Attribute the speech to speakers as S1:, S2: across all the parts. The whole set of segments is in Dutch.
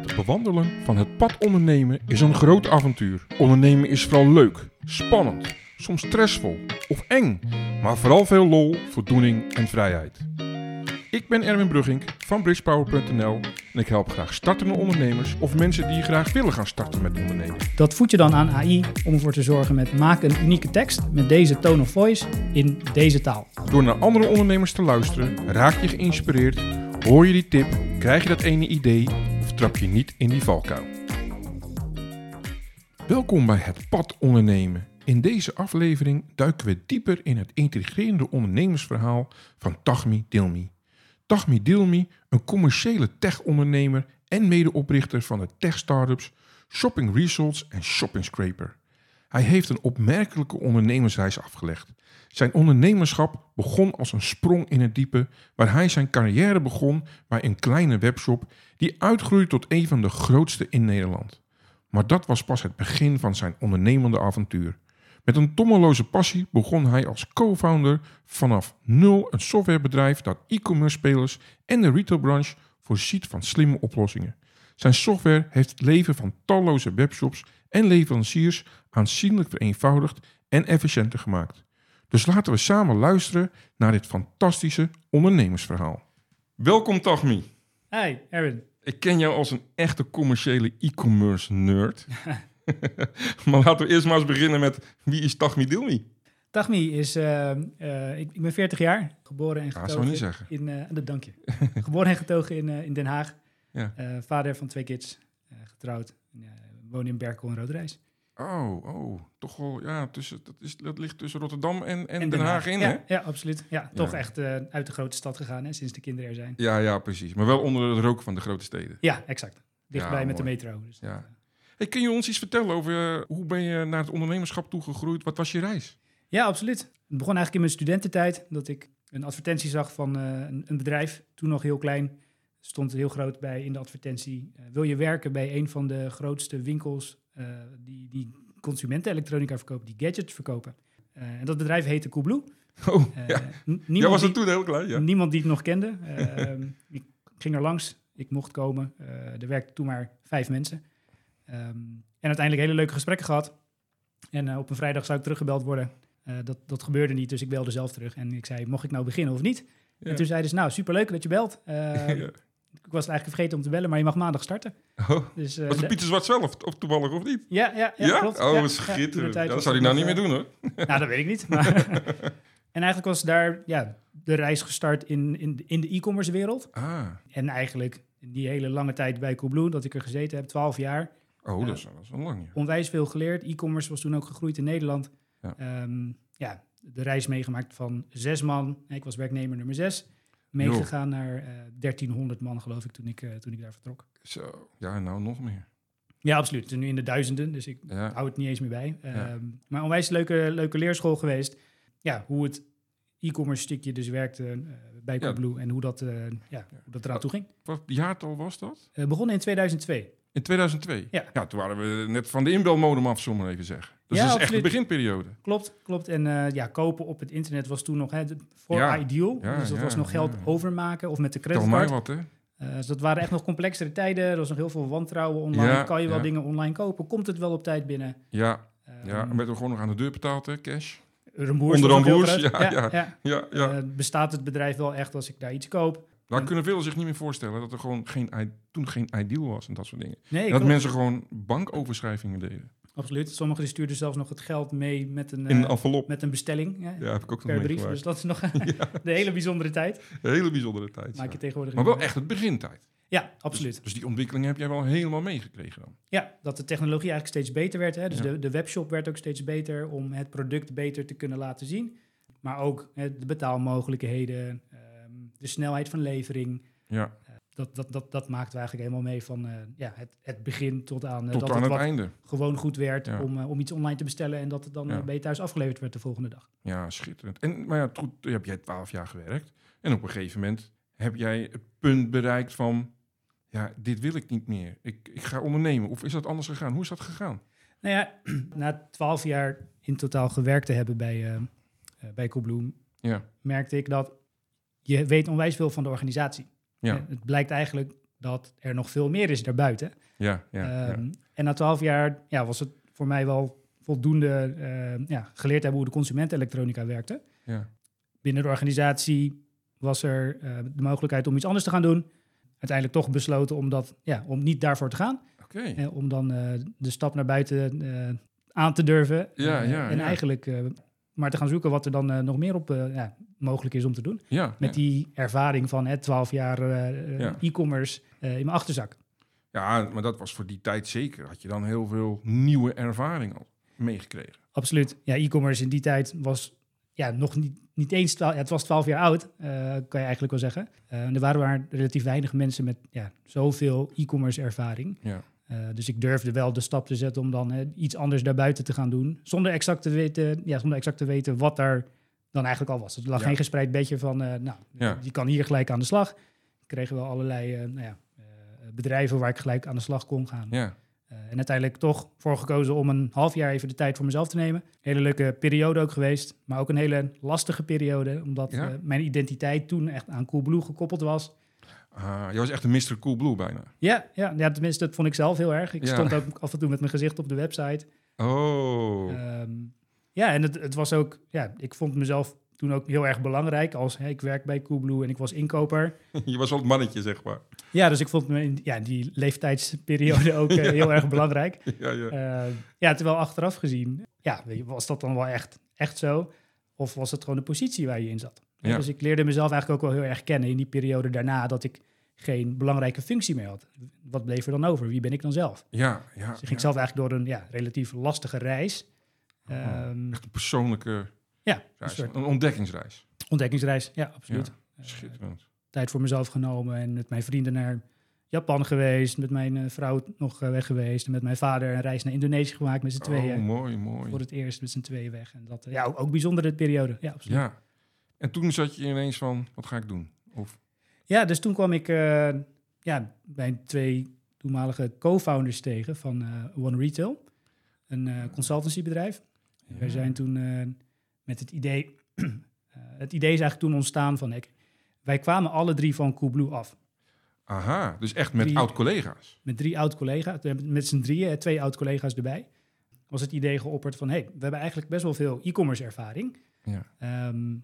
S1: Het bewandelen van het pad ondernemen is een groot avontuur. Ondernemen is vooral leuk, spannend, soms stressvol of eng, maar vooral veel lol, voldoening en vrijheid. Ik ben Erwin Brugging van bridgepower.nl en ik help graag startende ondernemers of mensen die graag willen gaan starten met ondernemen.
S2: Dat voed je dan aan AI om ervoor te zorgen met maak een unieke tekst met deze tone of voice in deze taal.
S1: Door naar andere ondernemers te luisteren, raak je geïnspireerd, hoor je die tip, krijg je dat ene idee trap je niet in die valkuil. Welkom bij het pad ondernemen. In deze aflevering duiken we dieper in het intrigerende ondernemersverhaal van Tagmi Dilmi. Tagmi Dilmi, een commerciële tech-ondernemer en medeoprichter van de tech-startups Shopping Results en Shopping Scraper. Hij heeft een opmerkelijke ondernemersreis afgelegd. Zijn ondernemerschap begon als een sprong in het diepe, waar hij zijn carrière begon bij een kleine webshop die uitgroeide tot een van de grootste in Nederland. Maar dat was pas het begin van zijn ondernemende avontuur. Met een tommeloze passie begon hij als co-founder vanaf nul een softwarebedrijf dat e-commerce spelers en de retailbranche voorziet van slimme oplossingen. Zijn software heeft het leven van talloze webshops en leveranciers aanzienlijk vereenvoudigd en efficiënter gemaakt. Dus laten we samen luisteren naar dit fantastische ondernemersverhaal. Welkom Tagmi.
S2: Hi, Aaron.
S1: Ik ken jou als een echte commerciële e-commerce nerd. maar laten we eerst maar eens beginnen met wie is Tagmi Dilmi?
S2: Tagmi is, uh, uh, ik, ik, ben 40 jaar, geboren en getogen.
S1: Ja, zou niet zeggen.
S2: In, uh, dat dank je. geboren en getogen in, in Den Haag.
S1: Ja.
S2: vader van twee kids, getrouwd. Woon in Berkel en Roderijs.
S1: Oh, oh, toch wel, ja, tussen, dat, is, dat ligt tussen Rotterdam en, en,
S2: En
S1: Den Haag in,
S2: ja,
S1: hè?
S2: Ja, absoluut. Ja, toch echt uit de grote stad gegaan, hè, sinds de kinderen er zijn.
S1: Ja, ja, precies. Maar wel onder het rook van de grote steden.
S2: Ja, exact. Dichtbij
S1: Ja,
S2: met de metro. Dus
S1: Ja.
S2: dat, eh,
S1: Hey, kun je ons iets vertellen over eh, hoe ben je naar het ondernemerschap toegegroeid? Wat was je reis?
S2: Ja, absoluut. Het begon eigenlijk in mijn studententijd dat ik een advertentie zag van eh, een, een bedrijf, toen nog heel klein, stond heel groot bij in de advertentie. eh, wil je werken bij een van de grootste winkels eh, die, die consumentenelektronica verkopen, die gadgets verkopen? Eh, en dat bedrijf heette Coolblue.
S1: Oh, ja. Jij
S2: niemand
S1: was er
S2: die-
S1: toen heel klein, ja.
S2: Niemand die het nog kende. Ehm, ik ging er langs, ik mocht komen. Er werkten toen maar vijf mensen. Ehm, en uiteindelijk hele leuke gesprekken gehad. En op een vrijdag zou ik teruggebeld worden. Dat, dat gebeurde niet, dus ik belde zelf terug. En ik zei, mocht ik nou beginnen of niet?
S1: Ja.
S2: En toen zeiden ze, nou, superleuk dat je belt. Ehm,
S1: Ja.
S2: Ik was eigenlijk vergeten om te bellen, maar je mag maandag starten.
S1: Oh,
S2: Dus, eh,
S1: was het
S2: de-
S1: Pieter Zwart zelf, of toevallig, of niet?
S2: Ja, ja, ja, klopt.
S1: Oh,
S2: ja, ja,
S1: schitterend. Ja, dat
S2: was
S1: zou hij nou niet meer
S2: eh,
S1: doen, hoor.
S2: Nou, dat weet ik niet. Maar en eigenlijk was daar ja, de reis gestart in, in, in de e-commerce wereld.
S1: Ah,
S2: En eigenlijk die hele lange tijd bij Coolblue, dat ik er gezeten heb, 12 jaar,
S1: oh,
S2: Ja.
S1: dat, is, dat is wel lang, ja.
S2: onwijs veel geleerd. E-commerce was toen ook gegroeid in Nederland.
S1: Ja.
S2: Ja, ja de reis meegemaakt van zes man. Ik was werknemer nummer zes. Meegegaan naar eh 1300 man, geloof ik, toen ik, eh, toen ik daar vertrok.
S1: Zo, ja, nou nog meer.
S2: Ja, absoluut. Het is nu in de duizenden, dus ik
S1: Ja.
S2: hou het niet eens meer bij.
S1: Ja.
S2: Ehm, maar onwijs leuke, leuke leerschool geweest. Ja, hoe het e-commerce stukje dus werkte eh, bij
S1: Ja.
S2: Coolblue en hoe dat, eh, ja, hoe dat eraan toe ging.
S1: Wat jaartal was dat?
S2: Eh begonnen in 2002.
S1: In 2002?
S2: Ja.
S1: toen waren we net van de inbelmodem af, zullen we even zeggen. Dus
S2: Ja,
S1: dat is echt de beginperiode.
S2: Klopt, klopt. En eh, ja, kopen op het internet was toen nog hè, voor
S1: Ja.
S2: ideal.
S1: Ja,
S2: dus dat
S1: ja,
S2: was nog geld
S1: ja.
S2: overmaken of met de creditcard.
S1: wat, hè?
S2: Eh, dus dat waren echt nog complexere tijden. Er was nog heel veel wantrouwen online.
S1: Ja,
S2: kan je wel
S1: ja.
S2: dingen online kopen? Komt het wel op tijd binnen?
S1: Ja,
S2: Ehm,
S1: ja. en werd er gewoon nog aan de deur betaald, hè? Cash.
S2: Remboers
S1: Onder remboers, ja, ja.
S2: ja.
S1: Ja, ja.
S2: Eh, bestaat het bedrijf wel echt als ik daar iets koop?
S1: Daar kunnen veel zich niet meer voorstellen dat er gewoon geen, toen geen ideal was en dat soort dingen.
S2: Nee,
S1: En dat
S2: klopt.
S1: mensen gewoon bankoverschrijvingen deden.
S2: absoluut. Sommigen die stuurden zelfs nog het geld mee met een,
S1: In een
S2: eh,
S1: envelop.
S2: met een bestelling ja,
S1: Ja, heb ik ook nog
S2: per brief. Dus dat is nog de hele bijzondere tijd.
S1: Een hele bijzondere tijd.
S2: Maak je tegenwoordig
S1: Maar wel echt het begintijd.
S2: Ja, absoluut.
S1: Dus, dus die ontwikkeling heb jij wel helemaal meegekregen dan.
S2: Ja, dat de technologie eigenlijk steeds beter werd. Hè? Dus
S1: Ja.
S2: de, de webshop werd ook steeds beter om het product beter te kunnen laten zien. Maar ook hè, de betaalmogelijkheden, ehm, de snelheid van levering.
S1: Ja,
S2: Dat, dat, dat, dat maakten we eigenlijk helemaal mee van eh, ja, het, het begin tot aan eh,
S1: tot
S2: dat
S1: aan
S2: het
S1: einde.
S2: gewoon goed werd
S1: Ja.
S2: om, eh, om iets online te bestellen en dat het dan
S1: Ja.
S2: eh, bij je thuis afgeleverd werd de volgende dag.
S1: Ja, schitterend. En, maar ja, toen heb jij twaalf jaar gewerkt. En op een gegeven moment heb jij het punt bereikt van... Ja, dit wil ik niet meer. Ik, ik ga ondernemen. Of is dat anders gegaan? Hoe is dat gegaan?
S2: Nou ja, na twaalf jaar in totaal gewerkt te hebben bij, eh, eh, bij Coolblue,
S1: Ja,
S2: merkte ik dat je weet onwijs veel van de organisatie.
S1: ja,
S2: Eh, Het blijkt eigenlijk dat er nog veel meer is daarbuiten.
S1: Ja, ja, ja.
S2: Ehm, En na twaalf jaar ja, was het voor mij wel voldoende eh, ja, geleerd hebben hoe de consumentenelektronica werkte.
S1: ja.
S2: Binnen de organisatie was er eh, de mogelijkheid om iets anders te gaan doen. Uiteindelijk toch besloten om, dat, ja, om niet daarvoor te gaan.
S1: Oké.
S2: Eh, om dan de stap naar buiten aan te durven.
S1: Ja, ja,
S2: en eigenlijk maar te gaan zoeken wat er dan eh, nog meer op eh, ja, mogelijk is om te doen.
S1: Ja,
S2: Met
S1: ja.
S2: die ervaring van hè, 12 jaar eh, e-commerce in mijn achterzak.
S1: ja, maar dat was voor die tijd zeker. Had je dan heel veel nieuwe ervaring al meegekregen.
S2: Absoluut. Ja, e-commerce in die tijd was ja, nog niet, niet eens... 12, ja, het was 12 jaar oud, kan je eigenlijk wel zeggen. En er waren maar relatief weinig mensen met ja, zoveel e-commerce ervaring.
S1: Ja,
S2: dus ik durfde wel de stap te zetten om dan eh, iets anders daarbuiten te gaan doen. Zonder exact te weten, ja, zonder exact te weten wat daar dan eigenlijk al was. Er lag
S1: Ja.
S2: geen gespreid bedje van, eh, nou,
S1: Ja.
S2: je kan hier gelijk aan de slag. Ik kreeg wel allerlei eh, nou ja, eh, bedrijven waar ik gelijk aan de slag kon gaan.
S1: ja,
S2: Eh, en uiteindelijk toch voor gekozen om een half jaar even de tijd voor mezelf te nemen. Hele leuke periode ook geweest, maar ook een hele lastige periode. Omdat
S1: Ja?
S2: eh, mijn identiteit toen echt aan Coolblue gekoppeld was.
S1: Ah, je was echt een Mr. Cool Blue bijna.
S2: Ja, ja, ja, tenminste, dat vond ik zelf heel erg. Ik
S1: Ja.
S2: stond ook af en toe met mijn gezicht op de website.
S1: Oh,
S2: Ehm, ja, en het, het was ook, ja, ik vond mezelf toen ook heel erg belangrijk. Als hè, ik werk bij Coolblue en ik was inkoper.
S1: je was wel het mannetje, zeg maar.
S2: Ja, dus ik vond me in ja, die leeftijdsperiode ook eh, heel erg belangrijk.
S1: Ja, ja.
S2: Eh, ja, terwijl achteraf gezien, ja, was dat dan wel echt, echt zo? Of was het gewoon de positie waar je in zat?
S1: Ja.
S2: Dus ik leerde mezelf eigenlijk ook wel heel erg kennen in die periode daarna dat ik geen belangrijke functie meer had. Wat bleef er dan over? Wie ben ik dan zelf?
S1: Ja, ja.
S2: Dus ik ging
S1: ja.
S2: zelf eigenlijk door een ja, relatief lastige reis.
S1: Oh,
S2: Ehm,
S1: Echt een persoonlijke
S2: ja, een
S1: reis.
S2: soort
S1: Een ontdekkingsreis.
S2: ontdekkingsreis. Ja, absoluut.
S1: Ja,
S2: Eh,
S1: Schitterend.
S2: tijd voor mezelf genomen en met mijn vrienden naar Japan geweest. Met mijn eh, vrouw nog eh, weg geweest. En met mijn vader een reis naar Indonesië gemaakt met z'n tweeën.
S1: Oh, mooi, mooi.
S2: Voor het eerst met z'n tweeën weg. En dat, ja, ook, ook bijzondere periode. Ja, absoluut. Ja.
S1: Ja. En toen zat je ineens van, wat ga ik doen? Of,
S2: dus toen kwam ik eh, ja, mijn twee toenmalige co-founders tegen van eh, One Retail. Een eh, consultancybedrijf.
S1: Ja.
S2: Wij zijn toen met het idee... het idee is eigenlijk toen ontstaan van... Ik, wij kwamen alle drie van Coolblue af.
S1: aha, dus echt met oud-collega's.
S2: met drie oud-collega's, met z'n drieën, twee oud-collega's erbij, was het idee geopperd van, hey, we hebben eigenlijk best wel veel e-commerce ervaring.
S1: Ja.
S2: Ehm,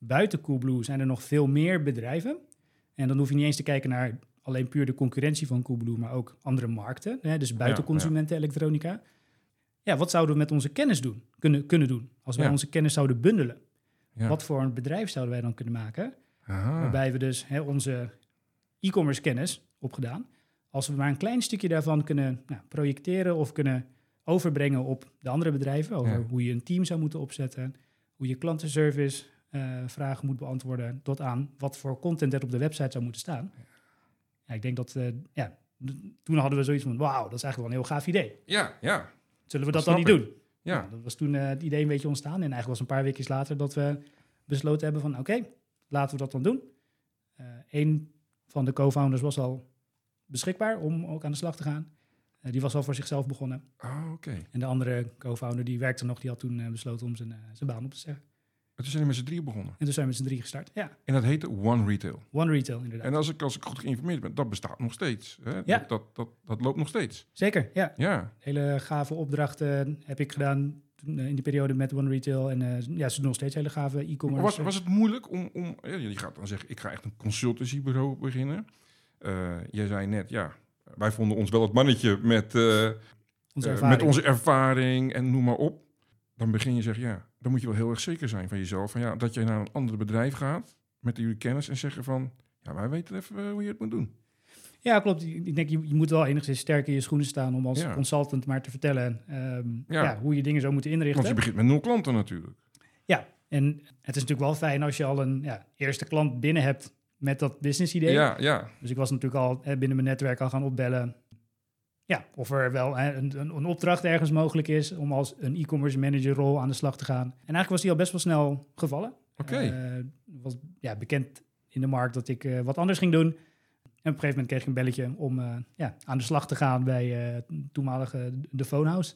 S2: buiten Coolblue zijn er nog veel meer bedrijven. En dan hoef je niet eens te kijken naar alleen puur de concurrentie van Coolblue, maar ook andere markten. Hè, dus buiten
S1: Ja,
S2: consumenten elektronica. Ja, wat zouden we met onze kennis doen, kunnen, kunnen doen? Als wij
S1: Ja.
S2: onze kennis zouden bundelen. Wat voor een bedrijf zouden wij dan kunnen maken?
S1: Aha.
S2: Waarbij we dus hè, onze e-commerce kennis opgedaan. Als we maar een klein stukje daarvan kunnen nou, projecteren of kunnen overbrengen op de andere bedrijven. Over hoe je een team zou moeten opzetten. Hoe je klantenservice eh, vragen moet beantwoorden. Tot aan wat voor content er op de website zou moeten staan. Ja, ik denk dat, eh, ja, toen hadden we zoiets van, wauw, dat is eigenlijk wel een heel gaaf idee.
S1: Ja, ja,
S2: Zullen we
S1: Dat
S2: dat, dan niet doen?
S1: ja.
S2: Nou, dat was toen eh, het idee een beetje ontstaan. En eigenlijk was een paar weken later dat we besloten hebben van... oké, laten we dat dan doen. Een van de co-founders was al beschikbaar om ook aan de slag te gaan. Die was al voor zichzelf begonnen.
S1: Oh, oké.
S2: En de andere co-founder die werkte nog, die had toen besloten om zijn, zijn baan op te zeggen.
S1: En toen zijn we met z'n drieën begonnen.
S2: En toen zijn we met z'n drie gestart. Ja,
S1: En dat heette One Retail.
S2: One Retail inderdaad.
S1: En als ik, als ik goed geïnformeerd ben, dat bestaat nog steeds. Hè?
S2: Ja.
S1: Dat, dat, dat, dat loopt nog steeds.
S2: Zeker, ja.
S1: Ja,
S2: Hele gave opdrachten heb ik gedaan eh, in die periode met One Retail. En eh, ja, ze doen nog steeds hele gave e-commerce.
S1: was, was het moeilijk om, om... ja, Je gaat dan zeggen, ik ga echt een consultancybureau beginnen. Eh, jij zei net, ja, wij vonden ons wel het mannetje met,
S2: onze
S1: met onze ervaring en noem maar op. Dan begin je zeggen, ja, dan moet je wel heel erg zeker zijn van jezelf. Van, ja, dat je naar een ander bedrijf gaat met jullie kennis en zeggen van... Ja, wij weten even eh, hoe je het moet doen.
S2: Ja, klopt. Ik denk, je, je moet wel enigszins sterk in je schoenen staan om als
S1: Ja.
S2: consultant maar te vertellen ehm,
S1: Ja.
S2: ja. hoe je dingen zou moeten inrichten.
S1: Want je begint met nul klanten natuurlijk.
S2: Ja, en het is natuurlijk wel fijn als je al een ja, eerste klant binnen hebt met dat business idee.
S1: Ja, ja.
S2: Dus ik was natuurlijk al binnen mijn netwerk al gaan opbellen. Ja, of er wel een, een, een opdracht ergens mogelijk is om als een e-commerce manager rol aan de slag te gaan. En eigenlijk was die al best wel snel gevallen.
S1: Oké.
S2: Eh, was ja, bekend in de markt dat ik eh, wat anders ging doen. En op een gegeven moment kreeg ik een belletje om eh, ja, aan de slag te gaan bij toenmalige De Phonehouse.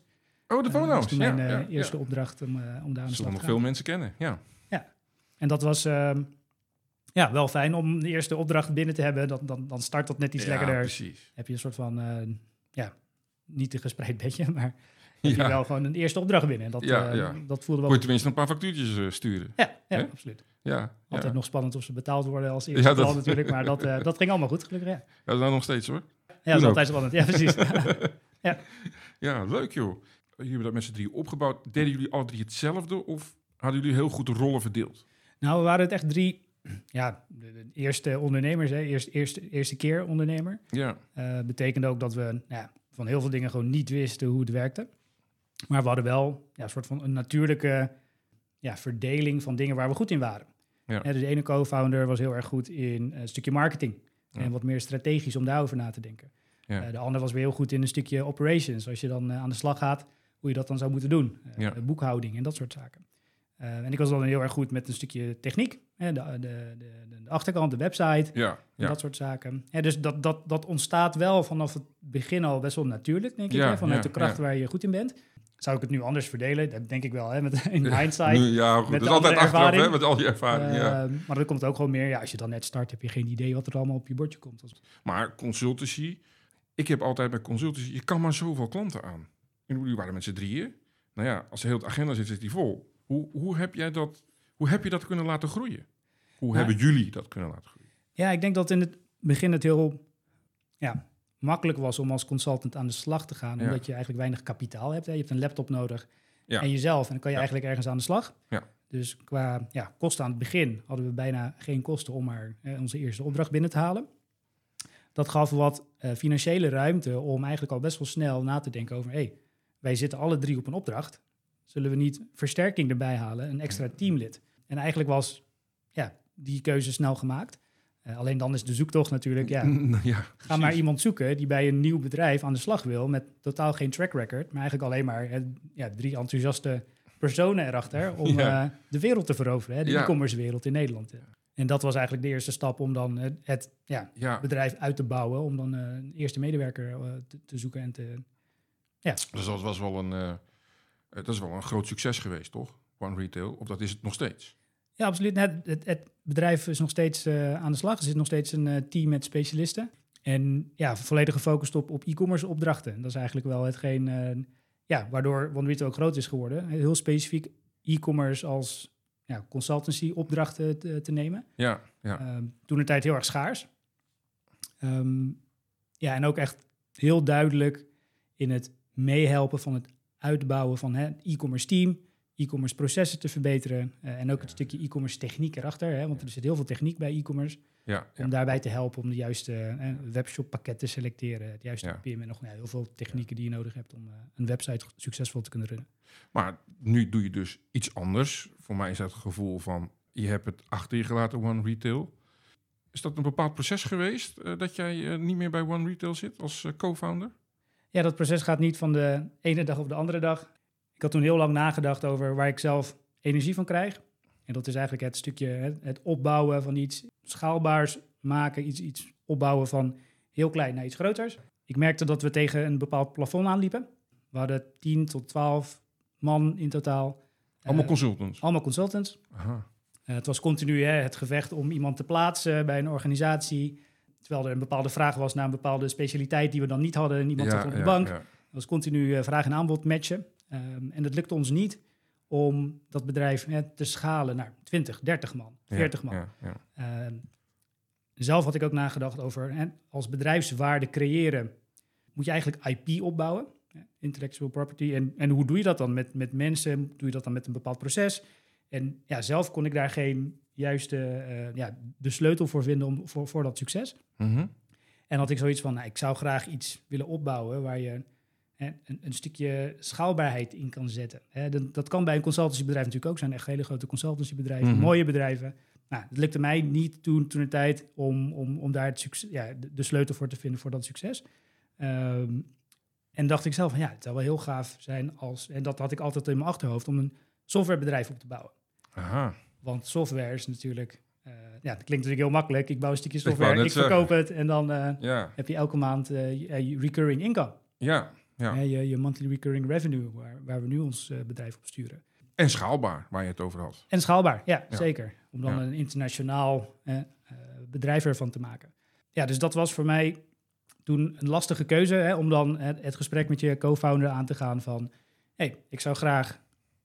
S1: Oh, de
S2: dat was
S1: Phonehouse.
S2: toen
S1: ja,
S2: mijn
S1: ja,
S2: eerste
S1: ja.
S2: opdracht om, om daar aan de
S1: Zullen
S2: slag
S1: nog
S2: te
S1: veel
S2: gaan.
S1: mensen kennen, ja.
S2: En dat was ehm, Ja, wel fijn om de eerste opdracht binnen te hebben. Dan, dan, dan start dat net iets
S1: ja,
S2: lekkerder.
S1: precies.
S2: Heb je een soort van, ja, niet een gespreid bedje, maar heb je
S1: Ja.
S2: wel gewoon een eerste opdracht binnen. En dat,
S1: Ja,
S2: eh,
S1: ja.
S2: dat voelde
S1: Kon
S2: wel...
S1: je tenminste een paar factuurtjes eh, sturen.
S2: Ja, ja absoluut.
S1: Ja,
S2: Altijd
S1: ja.
S2: nog spannend of ze betaald worden als eerste
S1: Ja, dat-
S2: natuurlijk. Maar dat, eh, dat ging allemaal goed, gelukkig. Ja,
S1: ja dat is nou nog steeds hoor.
S2: ja dat is altijd spannend. Ja, precies.
S1: Ja, leuk joh. Jullie hebben dat met z'n drie opgebouwd. Deden jullie alle drie hetzelfde of hadden jullie heel goed de rollen verdeeld?
S2: nou, we waren het echt drie... Ja, de, de eerste ondernemers, hè. Eerst, eerste, eerste keer ondernemer.
S1: Ja,
S2: Eh betekende ook dat we nou ja, van heel veel dingen gewoon niet wisten hoe het werkte. Maar we hadden wel ja, een soort van een natuurlijke ja, verdeling van dingen waar we goed in waren.
S1: Ja.
S2: Hè, dus de ene co-founder was heel erg goed in een stukje marketing.
S1: Ja.
S2: En wat meer strategisch om daarover na te denken.
S1: Ja.
S2: Eh, de ander was weer heel goed in een stukje operations. Als je dan eh, aan de slag gaat, hoe je dat dan zou moeten doen. Boekhouding en dat soort zaken. Eh, en ik was dan heel erg goed met een stukje techniek. Hè, de, de, de, de achterkant, de website.
S1: ja,
S2: dat soort zaken. Dus dat, dat, dat ontstaat wel vanaf het begin al best wel natuurlijk, denk ik.
S1: Ja,
S2: Hè? Vanuit de kracht waar je goed in bent. Zou ik het nu anders verdelen? Dat denk ik wel, hè? Met, in hindsight.
S1: Ja, goed.
S2: met
S1: Dat is altijd achteraf, hè, met al je ervaring. ja.
S2: Eh, Maar dat komt ook gewoon meer, ja, als je dan net start, heb je geen idee wat er allemaal op je bordje komt.
S1: Maar consultancy, ik heb altijd bij consultancy, je kan maar zoveel klanten aan. En jullie waren met z'n drieën. Nou ja, als de hele agenda zit, zit die vol. Hoe, hoe, heb jij dat, hoe heb je dat kunnen laten groeien? Hoe hebben jullie dat kunnen laten groeien?
S2: Ja, ik denk dat in het begin het heel ja, makkelijk was om als consultant aan de slag te gaan.
S1: Ja.
S2: Omdat je eigenlijk weinig kapitaal hebt. Hè? Je hebt een laptop nodig
S1: Ja.
S2: en jezelf. En dan kan je
S1: Ja.
S2: eigenlijk ergens aan de slag.
S1: Ja.
S2: Dus qua ja, kosten aan het begin hadden we bijna geen kosten om maar onze eerste opdracht binnen te halen. Dat gaf wat eh, financiële ruimte om eigenlijk al best wel snel na te denken over... hey, wij zitten alle drie op een opdracht. Zullen we niet versterking erbij halen, een extra teamlid? En eigenlijk was ja, die keuze snel gemaakt. Eh, alleen dan is de zoektocht natuurlijk... Ja,
S1: ja
S2: Ga maar iemand zoeken die bij een nieuw bedrijf aan de slag wil met totaal geen track record, maar eigenlijk alleen maar ja, drie enthousiaste personen erachter om
S1: Ja.
S2: eh, de wereld te veroveren, hè, de
S1: Ja.
S2: e-commerce wereld in Nederland. En dat was eigenlijk de eerste stap om dan eh, het ja,
S1: Ja,
S2: bedrijf uit te bouwen, om dan een eerste medewerker te, te zoeken en te...
S1: dus dat was wel een, dat is wel een groot succes geweest, toch? One Retail, of dat is het nog steeds?
S2: Ja, absoluut. Het, het, het bedrijf is nog steeds eh, aan de slag. Er zit nog steeds een eh, team met specialisten. En ja, volledig gefocust op, op e-commerce opdrachten. Dat is eigenlijk wel hetgeen eh, ja, waardoor One Retail ook groot is geworden. Heel specifiek e-commerce als ja, consultancy opdrachten te, te nemen.
S1: Ja, ja,
S2: Ehm, toen de tijd heel erg schaars. Ehm, ja, en ook echt heel duidelijk in het meehelpen van het uitbouwen van e-commerce team, e-commerce processen te verbeteren eh, en ook het stukje e-commerce techniek erachter, hè, want er zit heel veel techniek bij e-commerce,
S1: ja, ja.
S2: om daarbij te helpen om de juiste eh, webshop pakket te selecteren, het juiste
S1: Ja.
S2: PIM en nog nou, heel veel technieken die je nodig hebt om eh, een website succesvol te kunnen runnen.
S1: Maar nu doe je dus iets anders. Voor mij is dat het gevoel van, je hebt het achter je gelaten, One Retail. Is dat een bepaald proces geweest, eh, dat jij eh, niet meer bij One Retail zit als eh, co-founder?
S2: Ja, dat proces gaat niet van de ene dag op de andere dag. Ik had toen heel lang nagedacht over waar ik zelf energie van krijg. En dat is eigenlijk het stukje het, opbouwen van iets schaalbaars maken, iets, iets opbouwen van heel klein naar iets groters. Ik merkte dat we tegen een bepaald plafond aanliepen. We hadden 10 tot 12 man in totaal.
S1: Allemaal
S2: Eh,
S1: consultants.
S2: allemaal consultants.
S1: Aha.
S2: Eh, het was continu hè, het gevecht om iemand te plaatsen bij een organisatie. Terwijl er een bepaalde vraag was naar een bepaalde specialiteit die we dan niet hadden. Niemand zat op de
S1: ja,
S2: bank.
S1: ja.
S2: Dat was continu eh, vraag en aanbod matchen. Ehm, en het lukte ons niet om dat bedrijf te schalen naar 20, 30 man, 40 man.
S1: Ja, ja.
S2: Ehm, zelf had ik ook nagedacht over als bedrijfswaarde creëren, moet je eigenlijk IP opbouwen, intellectual property. En, en hoe doe je dat dan met, met mensen? Doe je dat dan met een bepaald proces? En ja, zelf kon ik daar geen juiste eh, ja, de sleutel voor vinden om, voor, voor dat succes.
S1: Mhm.
S2: En had ik zoiets van, nou, ik zou graag iets willen opbouwen waar je hè, een, een stukje schaalbaarheid in kan zetten. Hè, dat, dat kan bij een consultancybedrijf natuurlijk ook zijn, echt hele grote consultancybedrijven,
S1: Mhm.
S2: mooie bedrijven. Nou, het lukte mij niet toen, toen de tijd om, om, om daar het succes, ja, de, de sleutel voor te vinden voor dat succes. Ehm, en dacht ik zelf van ja, het zou wel heel gaaf zijn als, en dat had ik altijd in mijn achterhoofd, om een softwarebedrijf op te bouwen.
S1: Aha.
S2: Want software is natuurlijk, eh, ja, dat klinkt natuurlijk heel makkelijk. Ik bouw een stukje software,
S1: net
S2: ik verkoop het en dan eh,
S1: Ja,
S2: heb je elke maand eh, je, recurring income.
S1: ja, ja.
S2: Je, je monthly recurring revenue, waar, waar we nu ons bedrijf op sturen.
S1: En schaalbaar, waar je het over had.
S2: En schaalbaar, ja,
S1: Ja.
S2: zeker. Om dan een internationaal bedrijf ervan te maken. Ja, dus dat was voor mij toen een lastige keuze hè, om dan het, het gesprek met je co-founder aan te gaan van... hey, ik zou graag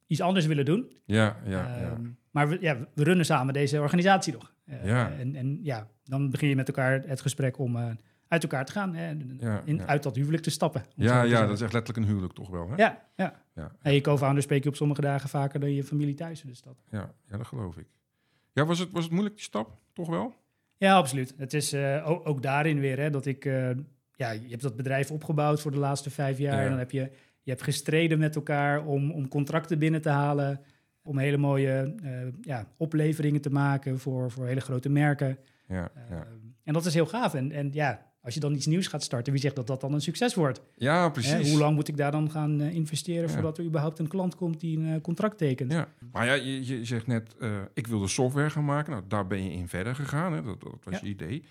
S2: iets anders willen doen.
S1: Ja, ja, ja.
S2: Maar we, ja, we runnen samen deze organisatie nog. Eh,
S1: Ja.
S2: En, en ja, dan begin je met elkaar het gesprek om eh, uit elkaar te gaan. Hè,
S1: Ja,
S2: in,
S1: ja.
S2: Uit dat huwelijk te stappen.
S1: Ja, ja, dat is echt letterlijk een huwelijk toch wel, hè?
S2: Ja, ja.
S1: Ja.
S2: En je co-founder spreek je op sommige dagen vaker dan je familie thuis. Dus dat,
S1: Ja, ja, dat geloof ik. Ja, was het, was het moeilijk, die stap? Toch wel?
S2: Ja, absoluut. Het is eh, ook, ook daarin weer hè, dat ik... ja, je hebt dat bedrijf opgebouwd voor de laatste vijf jaar.
S1: Ja.
S2: En dan heb je, je hebt gestreden met elkaar om, om contracten binnen te halen. Om hele mooie eh, ja, opleveringen te maken voor, voor hele grote merken.
S1: Ja, ja.
S2: En dat is heel gaaf. En, en ja, als je dan iets nieuws gaat starten, wie zegt dat dat dan een succes wordt?
S1: ja
S2: Hè,
S1: precies.
S2: hoe lang moet ik daar dan gaan eh, investeren
S1: Ja.
S2: voordat er überhaupt een klant komt die een eh, contract tekent?
S1: Ja, maar ja, je, je zegt net, eh, ik wilde software gaan maken. Nou, daar ben je in verder gegaan. Hè? Dat, dat was
S2: Ja.
S1: je idee.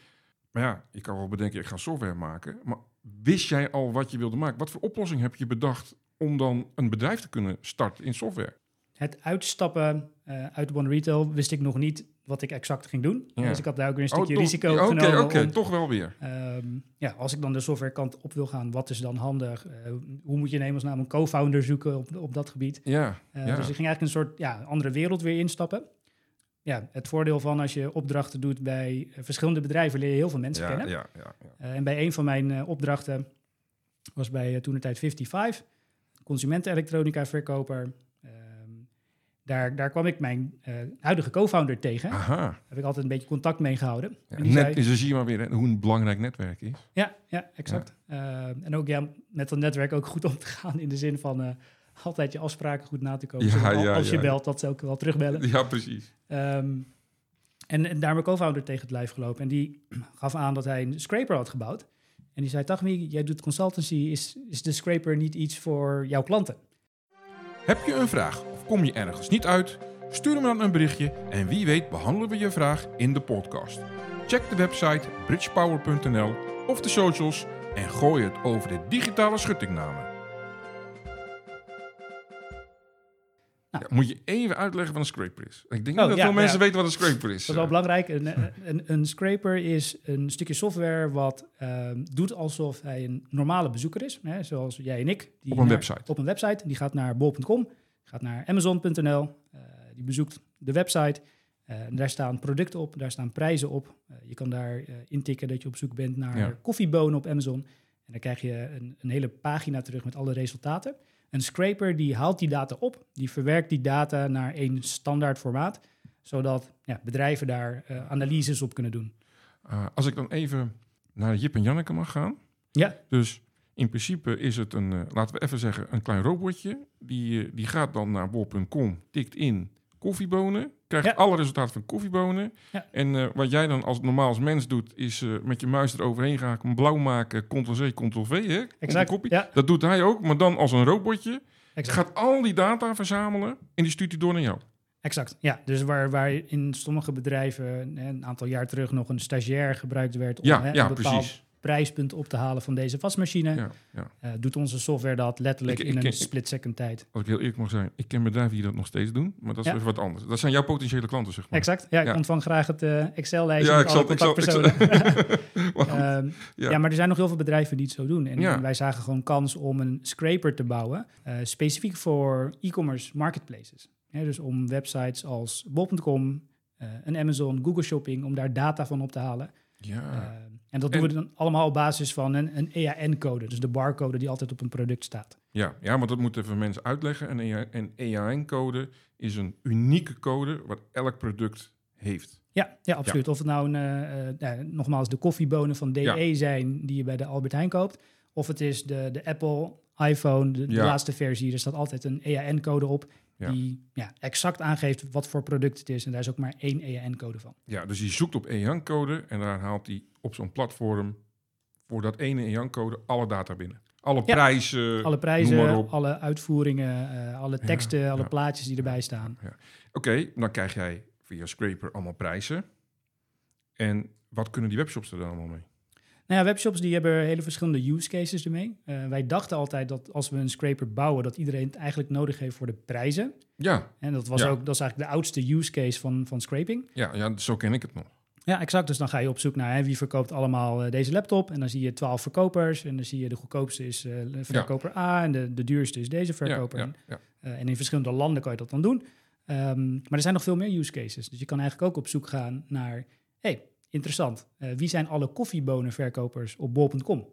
S1: Maar ja, je kan wel bedenken, ik ga software maken. Maar wist jij al wat je wilde maken? Wat voor oplossing heb je bedacht om dan een bedrijf te kunnen starten in software?
S2: Het uitstappen eh, uit One Retail wist ik nog niet wat ik exact ging doen.
S1: Ja.
S2: Dus ik had daar ook weer een stukje
S1: toch-
S2: risico
S1: ja, Oké,
S2: genomen.
S1: oké, toch wel weer.
S2: ehm, ja, als ik dan de softwarekant op wil gaan, wat is dan handig? Eh, hoe moet je in hemelsnaam een co-founder zoeken op, op dat gebied?
S1: Ja,
S2: Eh,
S1: ja.
S2: Dus ik ging eigenlijk een soort ja, andere wereld weer instappen. Ja, het voordeel van als je opdrachten doet bij verschillende bedrijven, leer je heel veel mensen kennen.
S1: ja, ja, ja.
S2: Eh, en bij een van mijn opdrachten was bij uh, toen de tijd 55, consumentenelektronica verkoper. Daar, daar kwam ik mijn eh, huidige co-founder tegen. Daar
S1: Aha.
S2: heb ik altijd een beetje contact mee gehouden.
S1: Ja,
S2: en die
S1: net,
S2: zei,
S1: zo zie je maar weer hè, hoe een belangrijk netwerk is.
S2: ja, ja, exact. Ehm, en ook ja, met dat netwerk ook goed om te gaan in de zin van eh, altijd je afspraken goed na te komen.
S1: Ja,
S2: al- als je belt, dat ze ook wel terugbellen.
S1: Ja, precies.
S2: Ehm, en, en daar mijn co-founder tegen het lijf gelopen. En die gaf aan dat hij een scraper had gebouwd. En die zei, Tagmi, jij doet consultancy. Is, is de scraper niet iets voor jouw klanten?
S1: Heb je een vraag kom je ergens niet uit? Stuur me dan een berichtje en wie weet behandelen we je vraag in de podcast. Check de website bridgepower.nl of de socials en gooi het over de digitale schuttingnamen.
S2: Nou.
S1: Ja, moet je even uitleggen wat een scraper is? Ik denk
S2: Oh,
S1: niet dat
S2: ja,
S1: veel mensen
S2: ja.
S1: weten wat een scraper is.
S2: Dat is wel belangrijk. Een, een, een scraper is een stukje software wat ehm, doet alsof hij een normale bezoeker is. Hè, zoals jij en ik. Die
S1: Op een
S2: naar-
S1: website.
S2: Op een website. Die gaat naar bol.com, gaat naar amazon.nl. eh, die bezoekt de website. Eh, en daar staan producten op, daar staan prijzen op. Eh, je kan daar intikken dat je op zoek bent naar
S1: Ja.
S2: koffiebonen op Amazon. En dan krijg je een, een hele pagina terug met alle resultaten. Een scraper die haalt die data op, die verwerkt die data naar één standaard formaat, zodat ja, bedrijven daar analyses op kunnen doen.
S1: Uh, als ik dan even naar Jip en Janneke mag gaan.
S2: Ja,
S1: Dus in principe is het een, uh, laten we even zeggen, een klein robotje. Die, uh, die gaat dan naar bol.com, tikt in koffiebonen, krijgt
S2: Ja.
S1: alle resultaten van koffiebonen.
S2: Ja.
S1: En uh, wat jij dan als normaal als mens doet, is uh, met je muis eroverheen gaan, hem blauw maken, ctrl-c, ctrl-v, hè?
S2: exact.
S1: Kopie.
S2: Ja,
S1: Dat doet hij ook, maar dan als een robotje.
S2: exact.
S1: Gaat al die data verzamelen en die stuurt hij door naar jou.
S2: Exact, ja. Dus waar, waar in sommige bedrijven een aantal jaar terug nog een stagiair gebruikt werd om
S1: Ja,
S2: hè,
S1: ja
S2: een bepaald
S1: precies.
S2: Prijspunt op te halen van deze wasmachine,
S1: Ja, ja.
S2: eh, doet onze software dat letterlijk
S1: Ik-
S2: in
S1: ik-
S2: een
S1: ik-
S2: split second tijd.
S1: Als ik heel eerlijk mag zijn, ik ken bedrijven die dat nog steeds doen, maar dat is
S2: Ja.
S1: even wat anders. Dat zijn jouw potentiële klanten, zeg maar.
S2: Exact, ja, ik ontvang graag het eh, Excel-lijstje
S1: Ja,
S2: met alle contactpersonen. Ehm,
S1: Ja.
S2: maar er zijn nog heel veel bedrijven die het zo doen. En, wij zagen gewoon kans om een scraper te bouwen, eh, specifiek voor e-commerce marketplaces. Dus om websites als bol.com, een Amazon, Google Shopping, om daar data van op te halen.
S1: ja.
S2: Eh, en dat
S1: En-
S2: doen we dan allemaal op basis van een, een EAN-code, dus de barcode die altijd op een product staat.
S1: Ja, ja, maar dat moeten even mensen uitleggen. Een, EA een EAN-code is een unieke code wat elk product heeft.
S2: Ja, ja absoluut. Of het nou, een, eh, eh, ja, nogmaals, de koffiebonen van DE
S1: Ja.
S2: zijn die je bij de Albert Heijn koopt. Of het is de, de Apple iPhone, de, de laatste versie. Er staat altijd een EAN-code op
S1: Ja.
S2: die ja, exact aangeeft wat voor product het is. En daar is ook maar één EAN-code van.
S1: Ja, dus die zoekt op EAN-code en daar haalt hij op zo'n platform voor dat ene EAN-code alle data binnen. Alle
S2: Ja.
S1: prijzen,
S2: Alle prijzen, alle uitvoeringen, eh, alle teksten, alle
S1: ja.
S2: plaatjes die erbij staan.
S1: Oké, dan krijg jij via Scraper allemaal prijzen. En wat kunnen die webshops er dan allemaal mee?
S2: Nou ja, webshops die hebben hele verschillende use cases ermee. Eh, wij dachten altijd dat als we een scraper bouwen, dat iedereen het eigenlijk nodig heeft voor de prijzen.
S1: Ja,
S2: En dat was
S1: Ja.
S2: ook, dat is eigenlijk de oudste use case van, van scraping.
S1: ja, ja, zo ken ik het nog.
S2: Ja, exact. Dus dan ga je op zoek naar hè, wie verkoopt allemaal eh, deze laptop. En dan zie je twaalf verkopers. En dan zie je de goedkoopste is eh, verkoper A en de, de duurste is deze verkoper.
S1: Ja,
S2: en in verschillende landen kan je dat dan doen. Ehm, maar er zijn nog veel meer use cases. Dus je kan eigenlijk ook op zoek gaan naar... hey, interessant. eh, wie zijn alle koffiebonenverkopers op bol.com?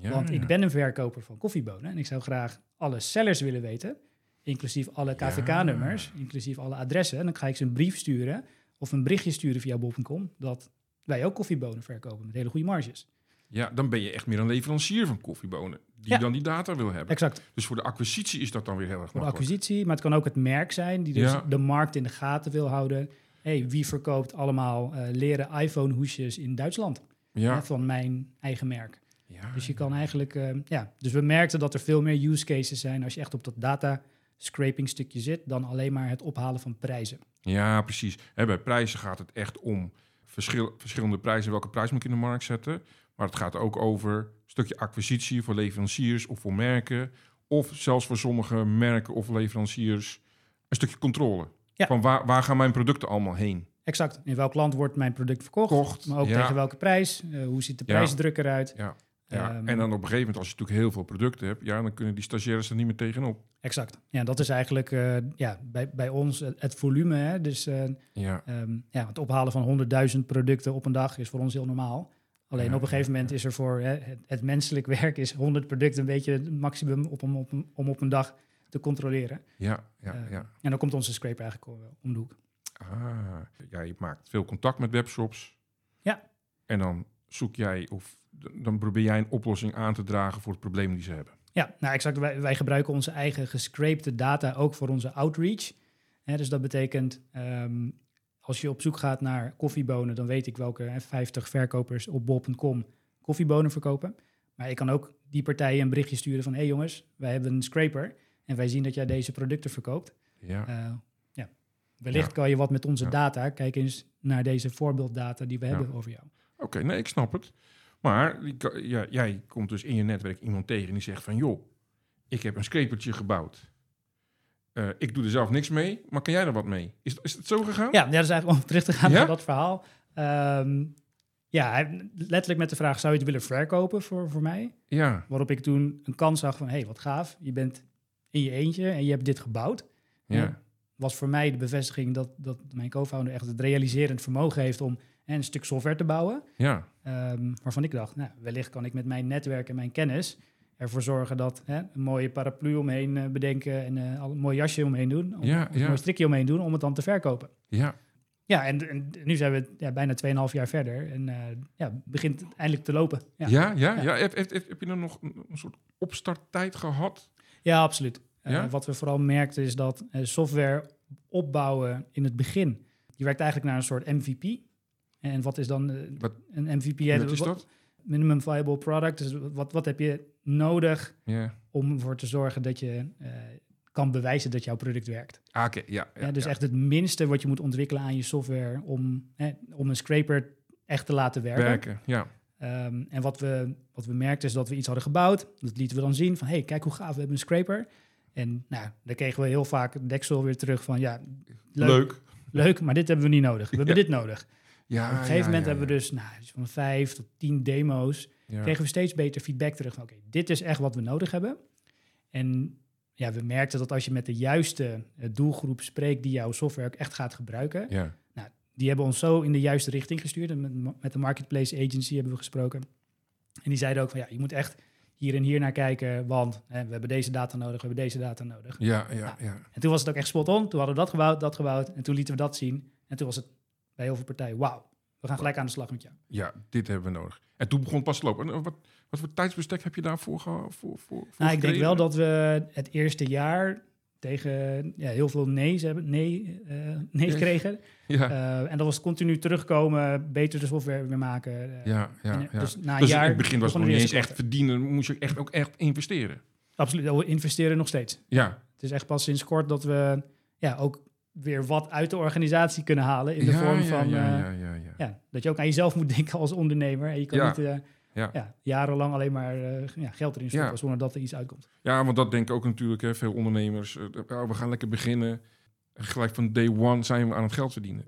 S1: Ja,
S2: Want ik ben een verkoper van koffiebonen. En ik zou graag alle sellers willen weten. Inclusief alle KVK-nummers. Inclusief alle adressen. En dan ga ik ze een brief sturen. Of een berichtje sturen via bol.com. Dat wij ook koffiebonen verkopen met hele goede marges.
S1: Ja, dan ben je echt meer een leverancier van koffiebonen. Die
S2: Ja.
S1: dan die data wil hebben.
S2: Exact.
S1: Dus voor de acquisitie is dat dan weer heel erg
S2: Voor de
S1: makkelijk.
S2: acquisitie. Maar het kan ook het merk zijn. Die dus
S1: Ja.
S2: de markt in de gaten wil houden. Hey, wie verkoopt allemaal eh, leren iPhone hoesjes in Duitsland? Hè,
S1: Ja.
S2: van mijn eigen merk.
S1: ja.
S2: Dus je kan eigenlijk, eh, ja, dus we merkten dat er veel meer use cases zijn als je echt op dat data scraping stukje zit, dan alleen maar het ophalen van prijzen.
S1: Ja, precies. Hè, bij prijzen gaat het echt om verschil, verschillende prijzen. Welke prijs moet ik in de markt zetten? Maar het gaat ook over een stukje acquisitie voor leveranciers of voor merken. Of zelfs voor sommige merken of leveranciers een stukje controle.
S2: Ja.
S1: Van waar, waar gaan mijn producten allemaal heen?
S2: Exact. In welk land wordt mijn product verkocht?
S1: Kocht.
S2: Maar ook
S1: ja,
S2: tegen welke prijs? Eh, hoe ziet de prijsdruk eruit?
S1: ja, ja.
S2: Ehm,
S1: en dan op een gegeven moment, als je natuurlijk heel veel producten hebt, ja, dan kunnen die stagiaires er niet meer tegenop.
S2: Exact. Ja, dat is eigenlijk eh, ja, bij, bij ons het, het volume. Hè? Dus eh,
S1: Ja,
S2: ehm, ja, het ophalen van 100.000 producten op een dag is voor ons heel normaal. Alleen
S1: Ja,
S2: op een gegeven moment is er voor hè, het, het menselijk werk is 100 producten een beetje het maximum op, om, op, om op een dag te controleren.
S1: ja, ja,
S2: Eh,
S1: ja.
S2: En dan komt onze scraper eigenlijk om, om de hoek.
S1: Ah, ja, je maakt veel contact met webshops.
S2: Ja.
S1: En dan zoek jij of dan probeer jij een oplossing aan te dragen voor het probleem die ze hebben.
S2: Ja, nou exact. Wij, wij gebruiken onze eigen gescrapte data ook voor onze outreach. Dus dat betekent, ehm, als je op zoek gaat naar koffiebonen, dan weet ik welke hè, 50 verkopers op bol.com koffiebonen verkopen. Maar ik kan ook die partijen een berichtje sturen van, hé hey jongens, wij hebben een scraper en wij zien dat jij deze producten verkoopt.
S1: Ja,
S2: Eh, ja. Wellicht
S1: Ja.
S2: kan je wat met onze
S1: Ja.
S2: data. Kijk eens naar deze voorbeelddata die we hebben over jou.
S1: oké, nee, ik snap het. Maar ja, jij komt dus in je netwerk iemand tegen die zegt van... joh, ik heb een scrapertje gebouwd. Eh, ik doe er zelf niks mee, maar kan jij er wat mee? Is, is het zo gegaan?
S2: Ja, ja, dat is eigenlijk om terug te gaan
S1: Ja?
S2: naar dat verhaal. Ehm, ja, letterlijk met de vraag, zou je het willen verkopen voor, voor mij?
S1: Ja,
S2: Waarop ik toen een kans zag van, hé, hey, wat gaaf. Je bent in je eentje en je hebt dit gebouwd.
S1: ja.
S2: Was voor mij de bevestiging dat, dat mijn co-founder echt het realiserend vermogen heeft om hè, een stuk software te bouwen.
S1: ja,
S2: Ehm, waarvan ik dacht, nou, wellicht kan ik met mijn netwerk en mijn kennis ervoor zorgen dat hè, een mooie paraplu omheen eh, bedenken en al een mooi jasje omheen doen. Om,
S1: Ja,
S2: een mooi strikje omheen doen om het dan te verkopen.
S1: ja.
S2: Ja, en, en nu zijn we ja, bijna 2,5 jaar verder en eh ja, begint het eindelijk te lopen. Ja,
S1: Ja, ja. Heb, heb, heb, heb je dan nog een soort opstarttijd gehad?
S2: Ja, absoluut. Eh,
S1: Ja?
S2: wat we vooral merkten is dat eh, software opbouwen in het begin, je werkt eigenlijk naar een soort MVP. En wat is dan eh,
S1: Wat-
S2: een MVP?
S1: Wat is dat?
S2: Minimum viable product. Dus wat, wat heb je nodig om ervoor te zorgen dat je kan bewijzen dat jouw product werkt?
S1: Ah, oké, ja. ja,
S2: Ja, dus
S1: ja.
S2: echt het minste wat je moet ontwikkelen aan je software om, hè, om een scraper echt te laten werken.
S1: werken. Ja,
S2: Ehm, en wat we, wat we merkten is dat we iets hadden gebouwd. Dat lieten we dan zien van, hey, kijk hoe gaaf, we hebben een scraper. En nou, daar kregen we heel vaak deksel weer terug van, ja, leuk, leuk,
S1: leuk.
S2: maar dit hebben we niet nodig. We hebben dit nodig.
S1: Ja,
S2: Op een gegeven moment hebben we dus nou, van vijf tot tien demo's. Kregen we steeds beter feedback terug van, oké, dit is echt wat we nodig hebben. En ja, we merkten dat als je met de juiste eh, doelgroep spreekt die jouw software ook echt gaat gebruiken,
S1: Ja,
S2: die hebben ons zo in de juiste richting gestuurd. En met, met de marketplace agency hebben we gesproken. En die zeiden ook van ja, je moet echt hier en hier naar kijken, want hè, we hebben deze data nodig, we hebben deze data nodig.
S1: ja, ja, ja.
S2: En toen was het ook echt spot on. Toen hadden we dat gebouwd, dat gebouwd. En toen lieten we dat zien. En toen was het bij heel veel partijen, wauw, we gaan gelijk aan de slag met jou.
S1: Ja, dit hebben we nodig. En toen begon het pas te lopen. En wat, wat voor tijdsbestek heb je daarvoor? Voor, voor, voor
S2: Nou, ik denk wel dat we het eerste jaar tegen ja, heel veel nee's hebben, nee, eh nee's
S1: Ja.
S2: kregen.
S1: Ja,
S2: Eh, en dat was continu terugkomen, beter de software weer maken. eh,
S1: ja, ja.
S2: Dus na een
S1: Dus
S2: jaar
S1: in het begin was het nog niet eens echt verdienen. Moest je echt, ook echt investeren.
S2: Absoluut, we investeren nog steeds.
S1: Ja,
S2: Het is echt pas sinds kort dat we ja, ook weer wat uit de organisatie kunnen halen. In de
S1: ja,
S2: vorm van
S1: ja, ja, ja, ja.
S2: ja, dat je ook aan jezelf moet denken als ondernemer. En je kan
S1: Ja.
S2: niet
S1: Ja.
S2: ja, jarenlang alleen maar eh, ja, geld erin stoppen
S1: Ja.
S2: zonder dat er iets uitkomt.
S1: Ja, want dat denken ook natuurlijk hè, veel ondernemers. eh, oh, we gaan lekker beginnen. Gelijk van day one zijn we aan het geld verdienen.